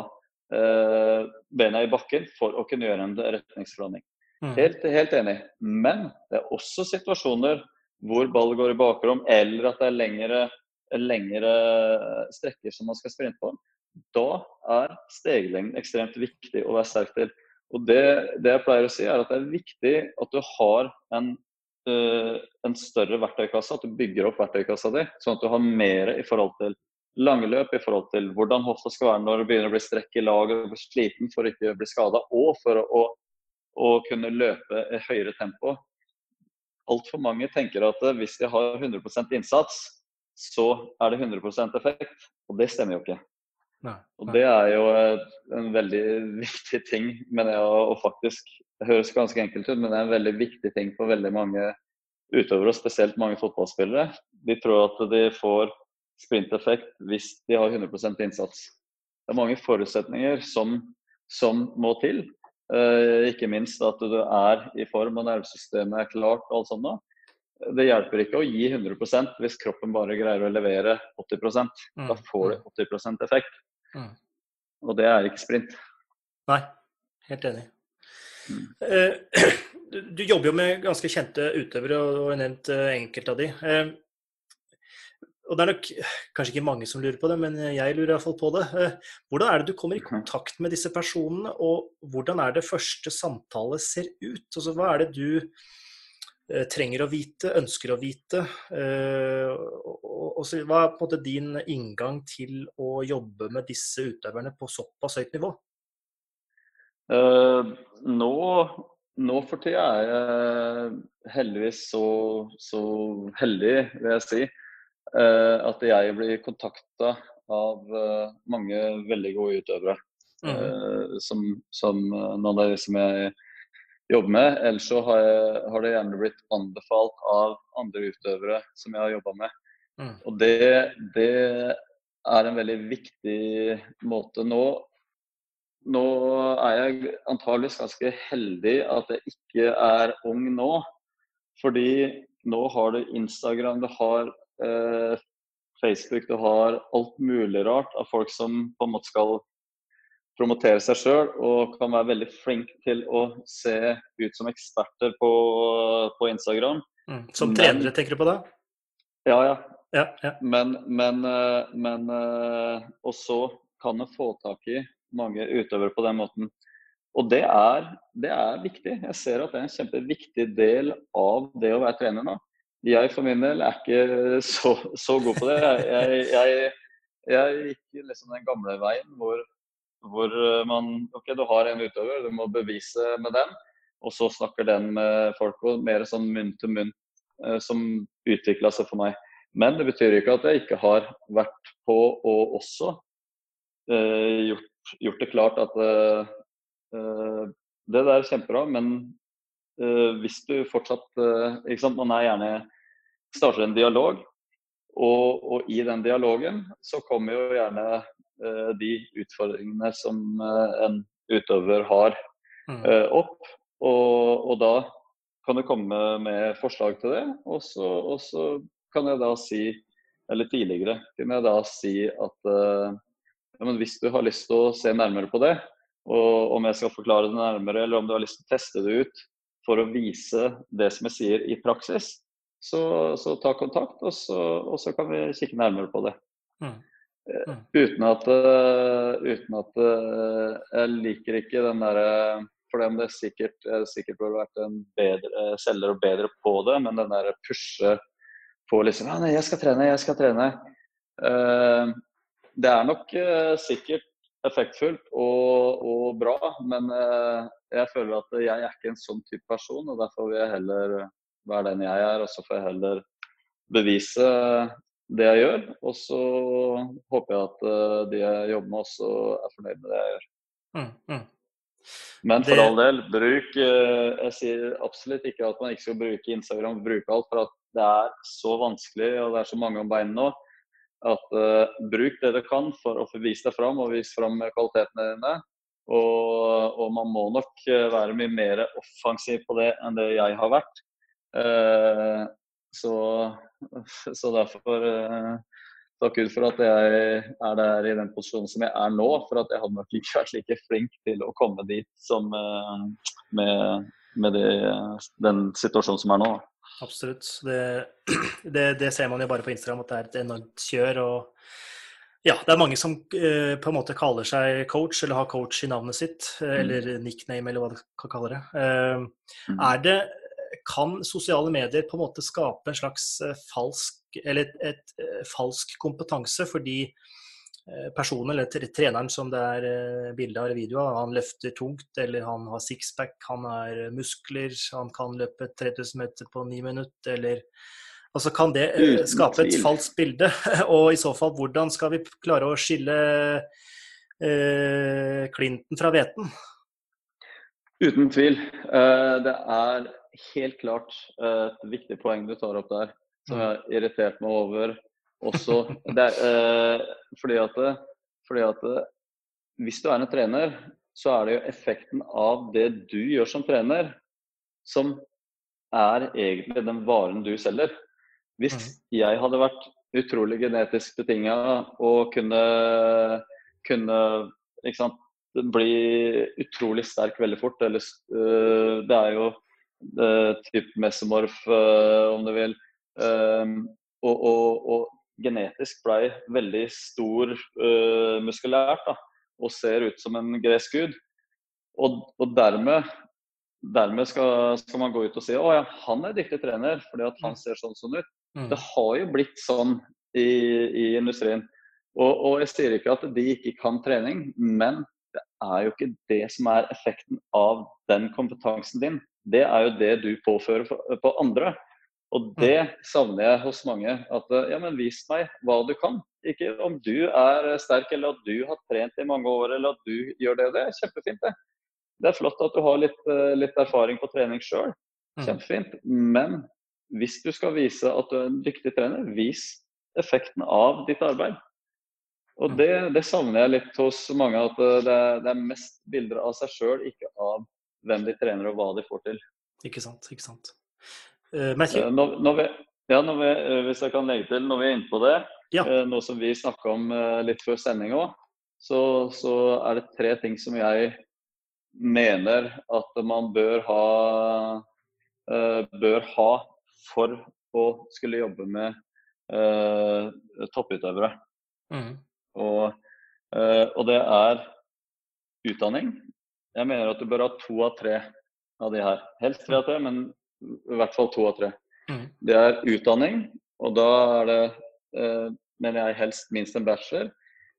eh, bena i bakken for å kunne gjøre en retningsforandring. Mm. Helt, helt, enig. Men det er også situasjoner hvor ball går i bakrom, eller at det er lengre, lengre strekker som man skal sprinte på. Da er steglengden ekstremt viktig å være sterk til. Og det, det, jeg pleier å si, er at det er viktig at du har en uh, en større verktøykasse, at du bygger opp verktøykassa di, sånn at du har mer i forhold til langløp, i forhold til hvordan hofta skal være når det begynner å bli strekk i laget og sliten for å ikke bli skada, og for å, å, kunne løpe i høyere tempo. Altfor mange tenker at hvis de har 100% innsats, så er det 100% effekt, og det stemmer jo ikke. Nei, nei. Og Det er jo en veldig (laughs) viktig ting, mener jeg, og faktisk Det høres ganske enkelt ut, men det er en veldig viktig ting for veldig mange utøvere, og spesielt mange fotballspillere. De tror at de får sprinteffekt hvis de har 100% innsats. Det er mange forutsetninger som, som må til. Eh, ikke minst at du er i form og nervesystemet er klart og alt sånt. Da. Det hjelper ikke å gi 100% hvis kroppen bare greier å levere 80 Da mm, får du 80 mm. effekt. Mm. Og det er ikke sprint. Nei, helt enig. Mm. Uh, du, (clears throat) du, jobber jo med ganske kjente utøvere, og har nevnt uh, enkelte av de. Uh, og det er nok kanskje ikke mange som lurer på det, men jeg lurer iallfall på det. Hvordan er det du kommer i kontakt med disse personene, og hvordan er det første samtale ser ut? Altså, hva er det du eh, trenger å vite, ønsker å vite. Eh, og så, hva er på en måte din inngang til å jobbe med disse utøverne på såpass høyt nivå? Uh, nå, nå, for tida er jeg heldigvis så, så heldig, vil jeg si, uh, at jeg blir kontakta av uh, mange veldig gode utøvere. Mm. som, som noen av de som jeg jobber med. Ellers så har, jeg, har, det gjerne blitt anbefalt av andre utøvere som jeg har jobba med. Mm. Og det, det, er en veldig viktig måte. Nå, nå er jeg antageligvis ganske heldig at jeg ikke er ung nå. Fordi nå har du Instagram, du har eh, Facebook, du har alt mulig rart av folk som på en måte skal promotere seg sjøl og kan være veldig flink til å se ut som eksperter på, på Instagram. Mm. Som men, trenere, tenker du på da? Ja, ja. ja, ja. Men, men, eh, men eh, Og så kan en få tak i mange utøvere på den måten. Og det er, det er, viktig. Jeg ser at det er en kjempeviktig del av det å være trener nå. Jeg for min del er ikke så, så god på det. Jeg, jeg, jeg gikk liksom den gamle veien hvor hvor eh, man OK, du har en utøver, du må bevise med den. Og så snakker den med folk, og mer sånn munn til munn eh, som utvikla seg for meg. Men det betyr ikke at jeg ikke har vært på og også eh, gjort, gjort, det klart at eh, eh det der er kjempebra, men eh, hvis du fortsatt ikke sant, Man er gjerne starter en dialog, og, og i den dialogen så kommer jo gjerne de utfordringene som eh, en utøver har mm. eh, opp. Og, og, da kan du komme med forslag til det. Og så, og så, kan jeg da si, eller tidligere, kunne jeg da si at ja, men hvis du har lyst til å se nærmere på det, og om jeg skal forklare det nærmere, eller om du har lyst til å teste det ut for å vise det som jeg sier i praksis, så, så ta kontakt, og så, og så, kan vi kikke nærmere på det. Mm. Mm. Uten at, uh, uten at uh, Jeg liker ikke den derre For dem det sikkert, sikkert burde vært en bedre selger og bedre på det, men den derre pushe på liksom nei, jeg skal trene, jeg skal trene. Det er nok sikkert effektfullt og, og bra, men jeg føler at jeg er ikke en sånn type person, og derfor vil jeg heller være den jeg er, og så får jeg heller bevise det jeg gjør. Og så håper jeg at uh, de jeg jobber med, også er fornøyd med det jeg gjør. Mm, mm. Men for det... all del, bruk uh, Jeg sier absolutt ikke at man ikke skal bruke Instagram, bruke alt, for at det er så vanskelig og det er så mange om beinet nå. At uh, bruk det du kan for å få vist deg fram og vise fram kvalitetene dine. Og, og, man må nok være mye mer offensiv på det enn det jeg har vært. Uh, så så derfor uh, takk Gud for at jeg er der i den posisjonen som jeg er nå. For at jeg hadde nok ikke vært like flink til å komme dit som uh, med, med det, den situasjonen som er nå. Absolutt. Det, (clears throat) det, det, ser man jo bare på Instagram at det er et enormt kjør. og ja, det er mange som eh, på en måte kaller seg coach, eller har coach i navnet sitt. Mm. Eller nickname, eller hva du kan kalle det. Eh, mm. Er det kan sosiale medier på en måte skape en slags eh, falsk, eller et, et, et eh, falsk kompetanse, fordi eh, personen eller treneren som det er bilde av eller video av, han løfter tungt, eller han har sixpack, han har muskler, han kan løpe 3000 meter på ni minutter, eller Altså Kan det skape et falskt bilde? (laughs) Og i så fall, hvordan skal vi klare å skille eh, klinten fra hveten? Uten tvil. Det er helt klart eh, et viktig poeng du tar opp der, som jeg har irritert meg over også. (laughs) Det er, eh, fordi at, fordi at hvis du er en trener, så er det jo effekten av det du gjør som trener, som er egentlig den varen du selger. Hvis mm. jeg hadde vært utrolig genetisk betinga og kunne, kunne sant, bli utrolig sterk veldig fort, eller uh, det er jo type mesomorf, uh, om du vil. Um, og, og, og, genetisk blei veldig stor uh, muskulært da, og ser ut som en gresk gud. Og, og, dermed dermed skal, skal, man gå ut og si å ja, han er dyktig trener fordi at han mm. ser sånn sånn ut. Mm. Det har jo blitt sånn i, i industrien. Og, og, jeg sier ikke at de ikke kan trening, men det er jo ikke det som er effekten av den kompetansen din. Det er jo det du påfører på andre. Og det mm. savner jeg hos mange. At ja, men vis meg hva du kan. Ikke om du er sterk eller at du har trent i mange år eller at du gjør det og det. Kjempefint, det. Det er flott at du har litt, eh, litt erfaring på trening sjøl. Mm. Kjempefint. Men hvis du skal vise at du er en dyktig trener, vis effekten av ditt arbeid. Og det, det savner jeg litt hos mange. At det, det er mest bilder av seg sjøl, ikke av hvem de trener og hva de får til. Ikke sant. ikke sant. Uh, Matthew? Når, når vi, ja, vi, hvis jeg kan legge til, når vi er inne på det, ja. uh, noe som vi snakka om uh, litt før sending òg, så, så, er det tre ting som jeg mener at man bør ha, bør ha for å skulle jobbe med topputøvere. Mm. Og, og det er utdanning. Jeg mener at du bør ha to av tre av de her. Helst tre av tre, men i hvert fall to av tre. Mm. Det er utdanning, og da er det, eh, mener jeg, helst minst en bachelor.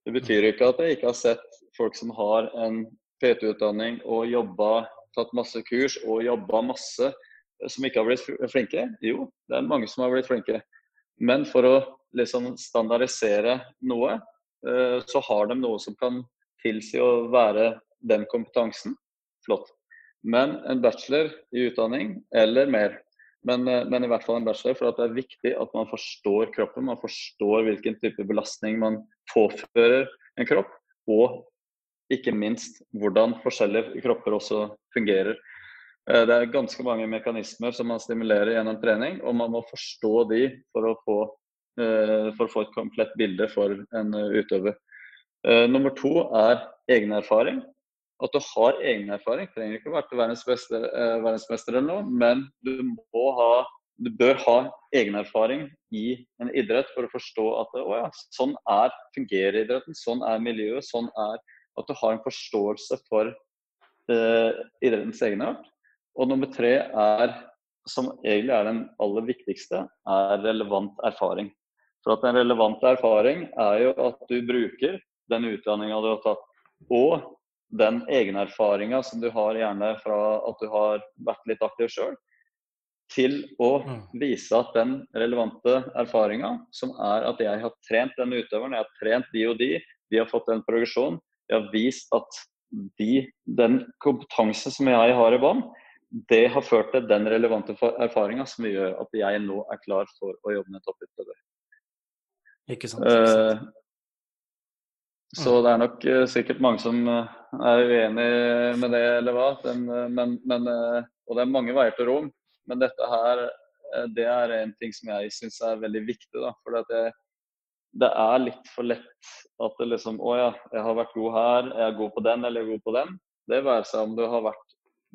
Det betyr ikke at jeg ikke har sett folk som har en PT-utdanning og jobba, tatt masse kurs og jobba masse, eh, som ikke har blitt flinke. Jo, det er mange som har blitt flinke. Men for å liksom standardisere noe, eh, så har de noe som kan tilsi å være den kompetansen. Flott. Men en bachelor i utdanning eller mer. Men, eh, men, i hvert fall en bachelor, for det er viktig at man forstår kroppen. Man forstår hvilken type belastning man påfører en kropp. Og ikke minst hvordan forskjellige kropper også fungerer. Eh, det er ganske mange mekanismer som man stimulerer gjennom trening, og man må forstå de for å få, eh, for å få et komplett bilde for en utøver. Nummer to er egenerfaring at du har egen erfaring. Trenger ikke å være verdensmester, eh, verdensmester eller noe, men du, må ha, du bør ha egen erfaring i en idrett for å forstå at å ja, sånn er, fungerer idretten, sånn er miljøet, sånn er At du har en forståelse for eh, idrettens egenart. Og nummer tre er, som egentlig er den aller viktigste, er relevant erfaring. For at en relevant erfaring er jo at du bruker den utdanninga du har tatt, og den egenerfaringa som du har gjerne fra at du har vært litt aktiv sjøl, til å mm. vise at den relevante erfaringa, som er at jeg har trent den utøveren, jeg har trent de og de, de har fått en progresjon, jeg har vist at de, den kompetanse som jeg har i bånn, det har ført til den relevante erfaringa som gjør at jeg nå er klar for å jobbe med topputøver. Ikke sant. Ikke sant. Uh, så mm. det er nok uh, sikkert mange som uh, er uenig med det, eller hva. Men, men, og det er mange veier til rom. Men dette her, det er en ting som jeg syns er veldig viktig. Da, for det, det, er litt for lett at det liksom Å ja, jeg har vært god her, jeg er god på den eller jeg er god på den. Det være seg om du har vært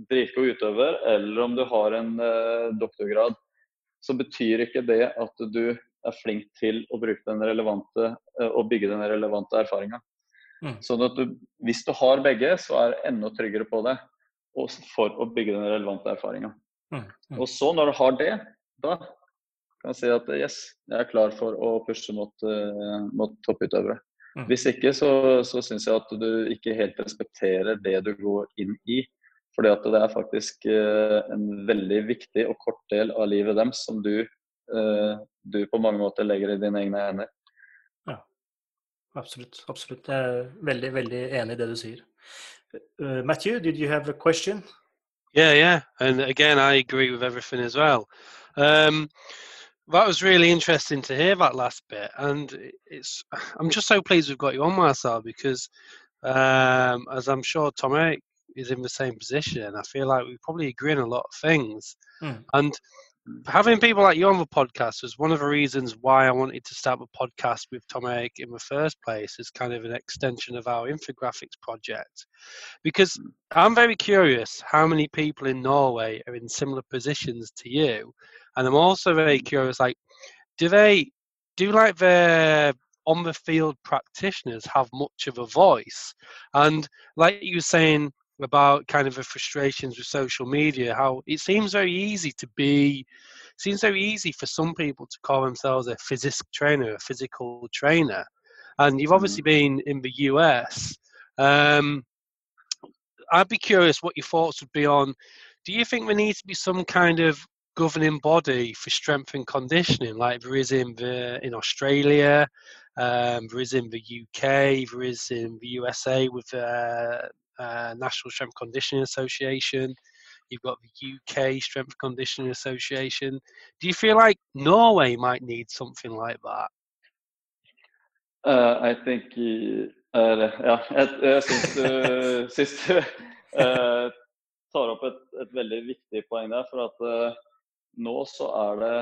dritgod utøver, eller om du har en doktorgrad. Så betyr ikke det at du er flink til å bruke den relevante eh, og bygge den relevante erfaringa. Mm. Sånn at du, hvis du har begge, så er du enda tryggere på det for å bygge den relevante erfaringa. Mm. Mm. Og så, når du har det, da kan jeg si at yes, jeg er klar for å pushe mot, uh, mot topputøvere. Mm. Hvis ikke, så, så syns jeg at du ikke helt respekterer det du går inn i. Fordi at det er faktisk uh, en veldig viktig og kort del av livet deres som du Eh, du på mange måter legger i dine egne hender. Absolutt. Absolutt. Jeg er veldig, veldig enig i det du sier. Uh, Matthew, did you have a question? Yeah, yeah. And again, I agree with everything as well. Um, that was really interesting to hear that last bit. And it's, I'm just so pleased we've got you on, Marcel, because um, as I'm sure Tom Eric is in the same position, I feel like we probably agree on a lot of things. Mm. And having people like you on the podcast was one of the reasons why I wanted to start a podcast with Tom Eric in the first place as kind of an extension of our infographics project. Because hmm. I'm very curious how many people in Norway are in similar positions to you. And I'm also very hmm. curious, like, do they do like their on the field practitioners have much of a voice? And like you were saying about kind of the frustrations with social media. How it seems very easy to be, seems very easy for some people to call themselves a physical trainer, a physical trainer, and you've obviously been in the US. Um, I'd be curious what your thoughts would be on. Do you think there needs to be some kind of governing body for strength and conditioning, like there is in the in Australia, um, there is in the UK, there is in the USA with the uh, National Strength Conditioning Association. You've got the UK Strength Conditioning Association. Do you feel like Norway might need something like that? Uh, I think uh, Ja, jeg, jeg syns (laughs) du sist uh, tar opp et, et, veldig viktig poeng der. For at uh, nå så er det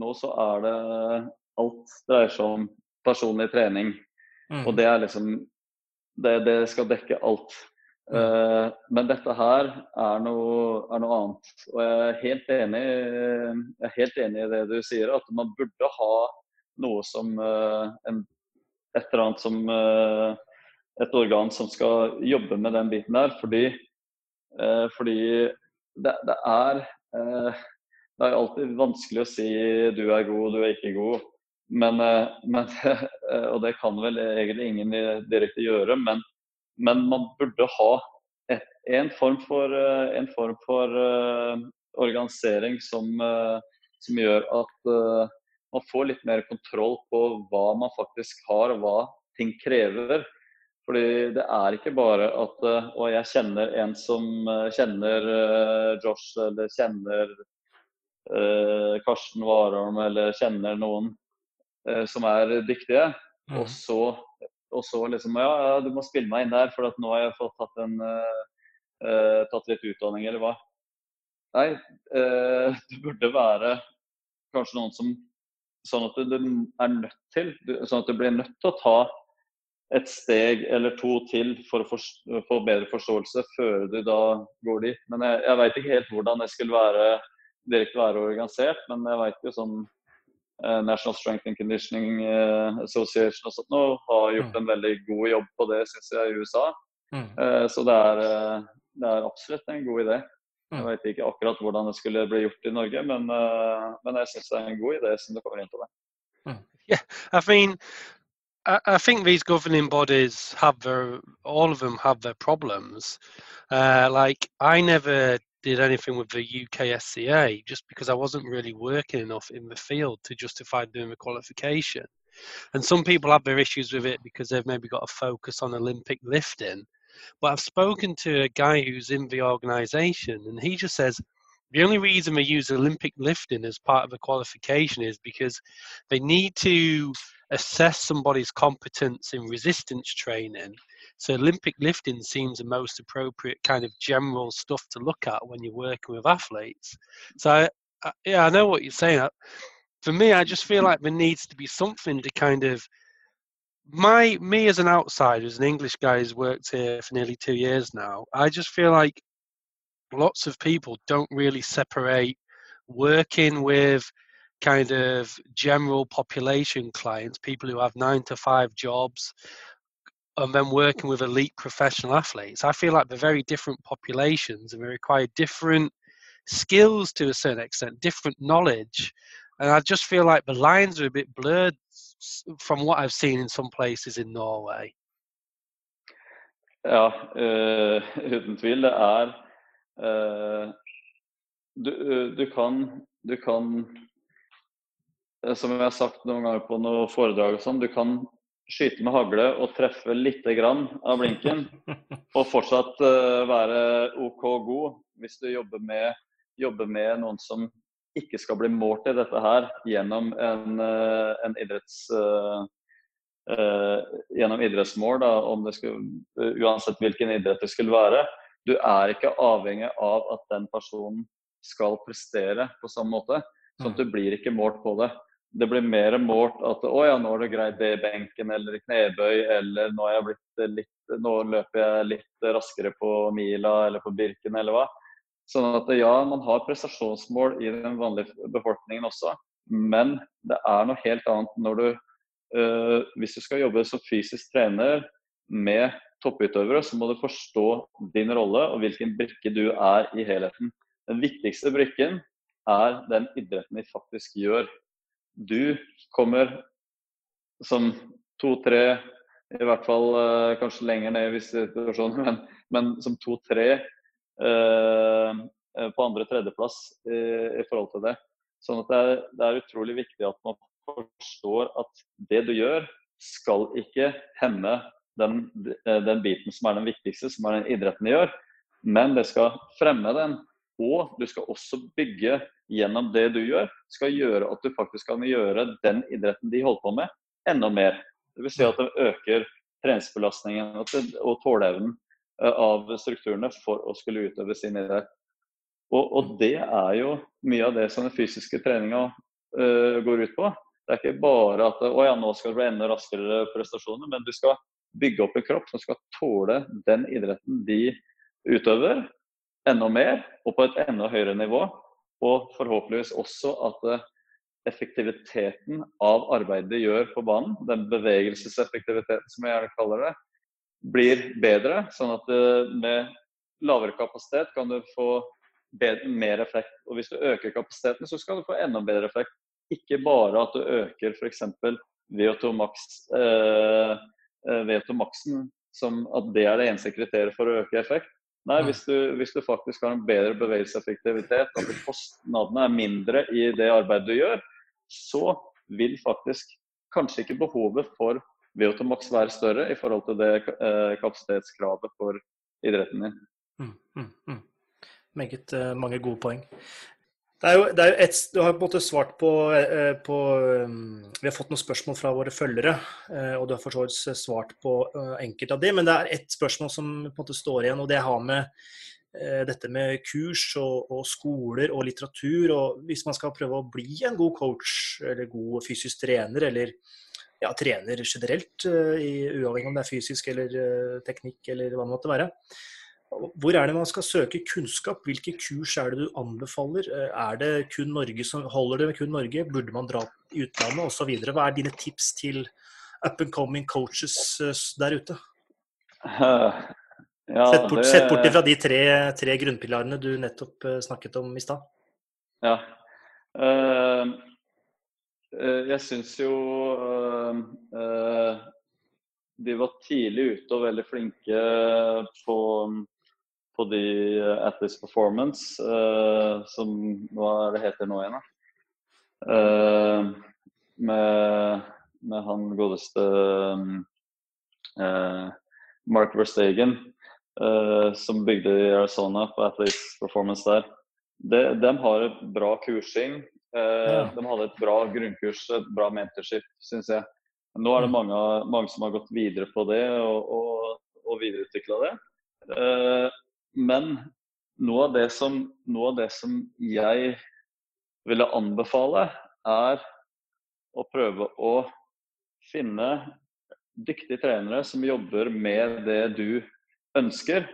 nå så er det alt dreier seg om personlig trening. Mm. Og det er liksom det, det skal dekke alt. Uh, men dette her er noe, er noe, annet. Og jeg er, helt enig, jeg er helt enig i det du sier, at man burde ha noe som uh, en, Et eller annet som uh, Et organ som skal jobbe med den biten der. Fordi, fordi det, det, er Det er alltid vanskelig å si du er god, du er ikke god. Men, men, (laughs) og det kan vel egentlig ingen direkte gjøre. Men, men man burde ha et, en form for, en form for uh, organisering som, uh, som, gjør at uh, man får litt mer kontroll på hva man faktisk har, og hva ting krever. Fordi det er ikke bare at Og jeg kjenner en som kjenner Josh, eller kjenner Karsten Warholm, eller kjenner noen som er dyktige. Og så, og så liksom ja, ja, du må spille meg inn der, for nå har jeg fått tatt, en, uh, tatt litt utdanning, eller hva. Nei, (laughs) uh, det burde være kanskje noen som Sånn at du er nødt til Sånn at du blir nødt til å ta et steg eller to til for å få bedre forståelse før du da går dit. Men jeg, jeg veit ikke helt hvordan det skulle være direkte være organisert, men jeg veit jo sånn Eh, National Strength and Conditioning eh, Association og sånt nå, har gjort mm. en veldig god jobb på det, syns jeg, i USA. Mm. Eh, så det er, det er, absolutt en god idé. Jeg mm. vet ikke akkurat hvordan det skulle bli gjort i Norge, men, men jeg syns det er en god idé som det kommer inn på det. Yeah, I mean, I, I think these governing bodies have their, all of them have their problems. Uh, like, I never did anything with the UK SCA just because I wasn't really working enough in the field to justify doing the qualification. And some people have their issues with it because they've maybe got a focus on Olympic lifting. But I've spoken to a guy who's in the organization and he just says the only reason they use Olympic lifting as part of the qualification is because they need to assess somebody's competence in resistance training so Olympic lifting seems the most appropriate kind of general stuff to look at when you're working with athletes. So I, I, yeah, I know what you're saying. For me, I just feel like there needs to be something to kind of my me as an outsider, as an English guy who's worked here for nearly two years now. I just feel like lots of people don't really separate working with kind of general population clients, people who have nine to five jobs, and then working with elite professional athletes. I feel like they're very different populations and they require different skills to a certain extent, different knowledge. And I just feel like the lines are a bit blurred from what I've seen in some places in Norway. Ja, uh, uten tvil. Det er uh, du, uh, du, kan, du kan Som jeg har sagt noen ganger på noen foredrag og sånn, du kan skyte med hagle og treffe litt grann av blinken, og fortsatt uh, være OK god hvis du jobber med, jobber med, noen som ikke skal bli målt i dette her gjennom en, uh, en idretts... Uh, gjennom idrettsmål, da, om det skulle, uansett hvilken idrett det skulle være. Du er ikke avhengig av at den personen skal prestere på samme måte. Sånn at mm. du blir ikke målt på det det blir mer målt at å ja, nå har du greid det i benken eller i knebøy, eller nå, litt, nå løper jeg litt raskere på mila eller på Birken eller hva. Sånn at ja, man har prestasjonsmål i den vanlige befolkningen også, men det er noe helt annet når du øh, Hvis du skal jobbe som fysisk trener med topputøvere, så må du forstå din rolle og hvilken brikke du er i helheten. Den viktigste brikken er den idretten de faktisk gjør. Du kommer som to-tre, i hvert fall uh, kanskje lenger ned i visse situasjoner, men, men som to-tre uh, på andre-tredjeplass i, i, forhold til det. Sånn at det er, det er, utrolig viktig at man forstår at det du gjør, skal ikke hemme den, den biten som er den viktigste, som er den idretten du gjør, men det skal fremme den. Og du skal også bygge gjennom det du gjør, skal gjøre at du faktisk kan gjøre den idretten de holder på med, enda mer. Dvs. Si at det øker treningsbelastningen og tåleevnen eh, av strukturene for å skulle utøve sin idrett. Og, og, det er jo mye av det som den fysiske treninga uh, går ut på. Det er ikke bare at å ja, nå skal det bli enda raskere prestasjoner, men du skal bygge opp en kropp som skal tåle den idretten de utøver, enda mer og på et enda høyere nivå. Og forhåpentligvis også at eh, effektiviteten av arbeidet de gjør på banen, den bevegelseseffektiviteten som jeg gjerne kaller det, blir bedre. Sånn at eh, med lavere kapasitet kan du få bedre, mer effekt. Og hvis du øker kapasiteten, så skal du få enda bedre effekt. Ikke bare at du øker f.eks. VO2 max, eh, eh VO2 maksen, som at det er det eneste kriteriet for å øke effekt. Nei, hvis du, hvis du, faktisk har en bedre bevegelseseffektivitet, at kostnadene er mindre i det arbeidet du gjør, så vil faktisk kanskje ikke behovet for VO2max være større i forhold til det eh, kapasitetskravet for idretten din. Mm, mm, mm. Meget uh, mange gode poeng. Det er jo, det er jo et, du har på en måte svart på, eh, på, um, Vi har fått noen spørsmål fra våre følgere, eh, og du har for så vidt svart på uh, enkelte av de, Men det er ett spørsmål som på en måte står igjen, og det har med dette med kurs og, og, skoler og litteratur. og Hvis man skal prøve å bli en god coach eller god fysisk trener, eller ja, trener generelt, uavhengig om det er fysisk eller teknikk eller hva det måtte være, hvor er det man skal søke kunnskap? Hvilke kurs er det du anbefaler? Eh, er det kun Norge som holder det med kun Norge? Burde man dra i utlandet osv.? Hva er dine tips til up and coming coaches eh, der ute? (laughs) Ja, sett, bort, det... sett bort fra de tre, tre, grunnpilarene du nettopp eh, snakket om i stad. Ja. Uh, jeg syns jo uh, de var tidlig ute og veldig flinke på på de Athletes Performance, uh, som Hva er det heter nå igjen, da? Uh, med, med, han godeste Mark Verstegen, som bygde i Arizona på Athletes Performance der. De, de har et bra kursing. De hadde et bra grunnkurs, et bra mentorship, syns jeg. Nå er det mm. mange, mange, som har gått videre på det og, og, og videreutvikla det. Men noe av, som, noe av det som jeg ville anbefale, er å prøve å finne dyktige trenere som jobber med det du ønsker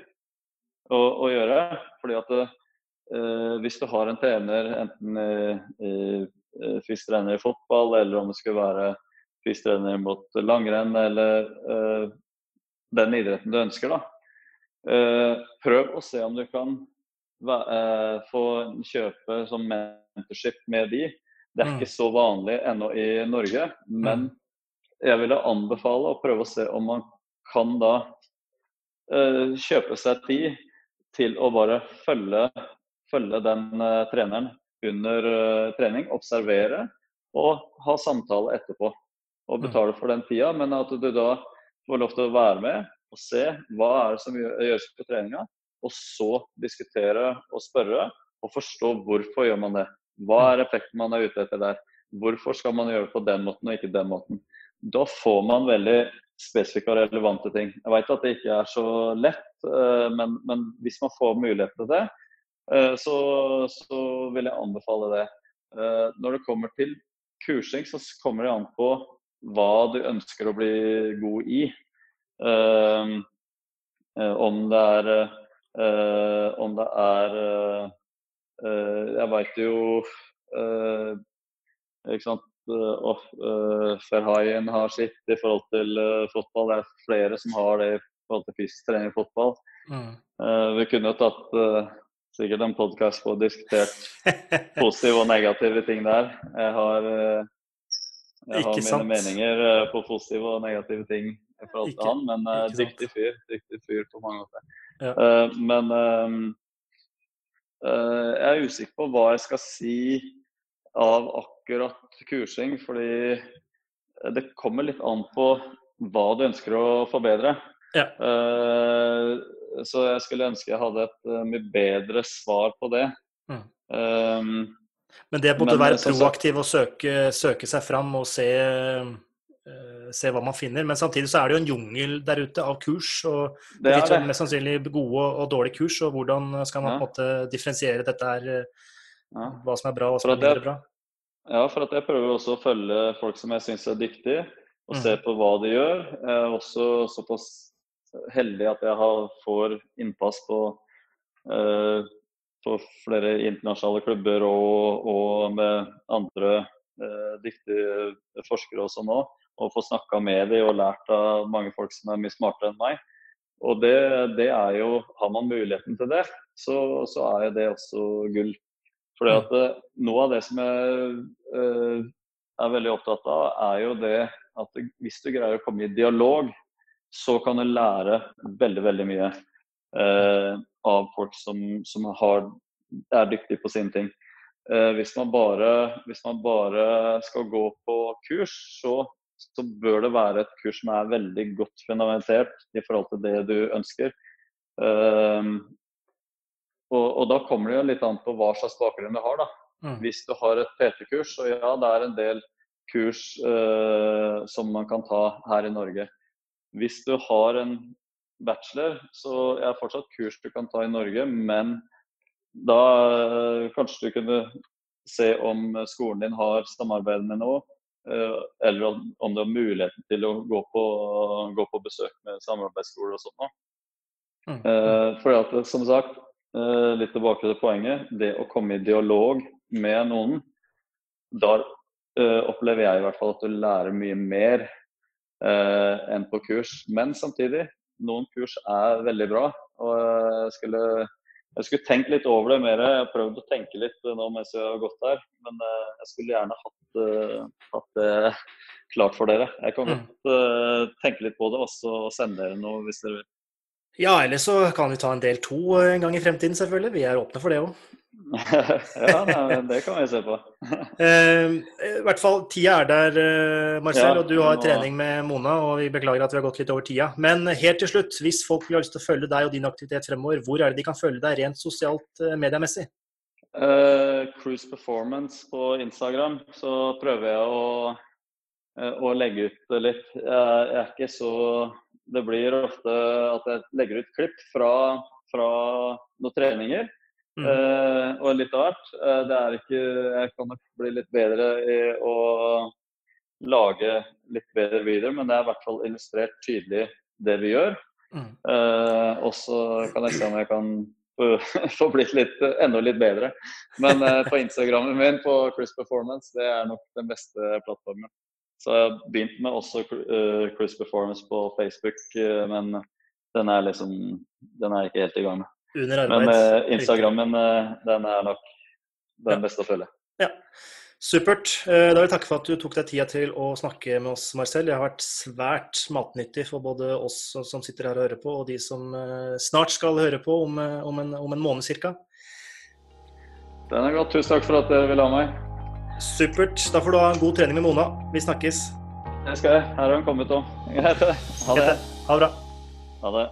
å, å gjøre. Fordi at eh, hvis du har en trener, enten eh, fysisk trener i fotball, eller om det skulle være fysisk trener mot langrenn, eller eh, den idretten du ønsker, da, Eh, prøv å se om du kan eh, få kjøpe som mentorship med de. Det er mm. ikke så vanlig ennå i Norge, men mm. jeg ville anbefale å prøve å se om man kan da uh, kjøpe seg tid til å bare følge, følge den treneren under trening, observere og ha samtale etterpå. Og mm. betale for den tida, men at du da får lov til å være med og se hva er det som gjøres på treninga, og så diskutere og spørre og forstå hvorfor gjør man det. Hva er effekten man er ute etter der? Hvorfor skal man gjøre det på den måten og ikke den måten? Da får man veldig spesifikke og relevante ting. Jeg vet at det ikke er så lett, eh, men, men hvis man får mulighet til det, eh, så, så, vil jeg anbefale det. Eh, når det kommer til kursing, så kommer det an på hva du ønsker å bli god i. Ehm, eh, om det er eh, Om det er eh, Jeg veit jo ikke sant og Ferhaien har sitt i forhold til fotball. Det er flere som har det i forhold til fysisk trening i fotball. Mm. Vi kunne jo tatt sikkert en podkast på og diskutert (laughs) positive og negative ting der. Jeg har, jeg har mine sant. meninger på positive og negative ting i forhold Ikke- til han, men uh, dyktig fyr. Dyktig fyr på mange måter. Ja. Uh, men uh, jeg er usikker på hva jeg skal si av akkurat kursing, fordi det kommer litt an på hva du ønsker å forbedre. Ja. Så jeg skulle ønske jeg hadde et mye bedre svar på det. Mm. Um, Men det å Men, være proaktiv og søke, søke seg fram og se, se hva man finner. Men samtidig så er det jo en jungel der ute av kurs. og det er det. mest sannsynlig gode og dårlige kurs. og Hvordan skal man Ja. på en måte differensiere dette her, hva som er bra og hva som er mindre bra? Ja, for at jeg prøver også å følge folk som jeg syns er dyktige, og mm. se på hva de gjør. Jeg er også såpass heldig at jeg har, får innpass på, uh, på flere internasjonale klubber og, og med andre eh, dyktige forskere også nå. Og få snakka med dem og lært av mange folk som er mye smartere enn meg. Og det, det er jo Har man muligheten til det, så, så er jo det også gull. At eh, Noe av det som jeg eh, er veldig opptatt av, er jo det at hvis du greier å komme i dialog, så kan du lære veldig, veldig mye eh, av folk som, som har, er dyktige på sine ting. Eh, hvis, man bare, hvis man bare skal gå på kurs, så, så bør det være et kurs som er veldig godt fundamentert i forhold til det du ønsker. Um, og, og da kommer det jo litt an på hva slags bakgrunn du har. da. Mm. Hvis du har et PT-kurs, og ja, det er en del kurs uh, som man kan ta her i Norge. Hvis du har en bachelor, så er det fortsatt kurs du kan ta i Norge, men da uh, kanskje du kunne se om skolen din har samarbeid med noe, eller om, du har muligheten til å gå på, gå på besøk med samarbeidsskoler og sånt. Mm. Eh, fordi at, som sagt, eh, litt tilbake til poenget. Det å komme i dialog med noen, da eh, opplever jeg i hvert fall at du lærer mye mer eh, enn på kurs. Men samtidig, noen kurs er veldig bra. Og jeg skulle, jeg skulle tenkt litt over det mer. Jeg har prøvd å tenke litt nå mens jeg har gått her. Men eh, jeg skulle gjerne hatt, eh, hatt det klart for dere. Jeg kan Mm. godt eh, tenke litt på det og så sende dere noe hvis dere vil. Ja, eller så kan vi ta en del to en gang i fremtiden, selvfølgelig. Vi er åpne for det òg. (laughs) ja, nei, det kan vi se på. (laughs) Eh, I hvert fall, tida er der, eh, Marcel, Ja, og du har nå- trening med Mona. Og vi beklager at vi har gått litt over tida. Men helt til slutt, hvis folk vil ha lyst til å følge deg og din aktivitet fremover, hvor er det de kan følge deg rent sosialt eh, mediemessig? Uh, Cruise Performance på Instagram, så prøver jeg å, å legge ut litt. Jeg, jeg er ikke så Det blir ofte at jeg legger ut klipp fra, fra noen treninger. Mm. Uh, og litt av hvert. Uh, det er ikke Jeg kan nok bli litt bedre i å lage litt bedre videoer, men det er i hvert fall illustrert tydelig det vi gjør. Mm. Uh, og så kan jeg se om jeg kan (laughs) få, blitt litt, enda litt bedre. Men eh, på Instagrammen min på Chris Performance, det er nok den beste plattformen. Så jeg har begynt med også eh, Chris Performance på Facebook, eh, men den er liksom Den er jeg ikke helt i gang med. Under arbeid. Men eh, Instagrammen, eh, den er nok den beste å følge. Ja. Supert. Eh, Da vil jeg takke for at du tok deg tida til å snakke med oss, Marcel. Det har vært svært matnyttig for både oss som sitter her og hører på, og de som snart skal høre på om, om, en, om en måned ca. Den er godt. Tusen takk for at dere ville ha meg. Supert. Da får du ha en god trening med Mona. Vi snakkes. Det skal jeg. Her har hun kommet òg. (laughs) Ha det. Ha det bra. Ha det.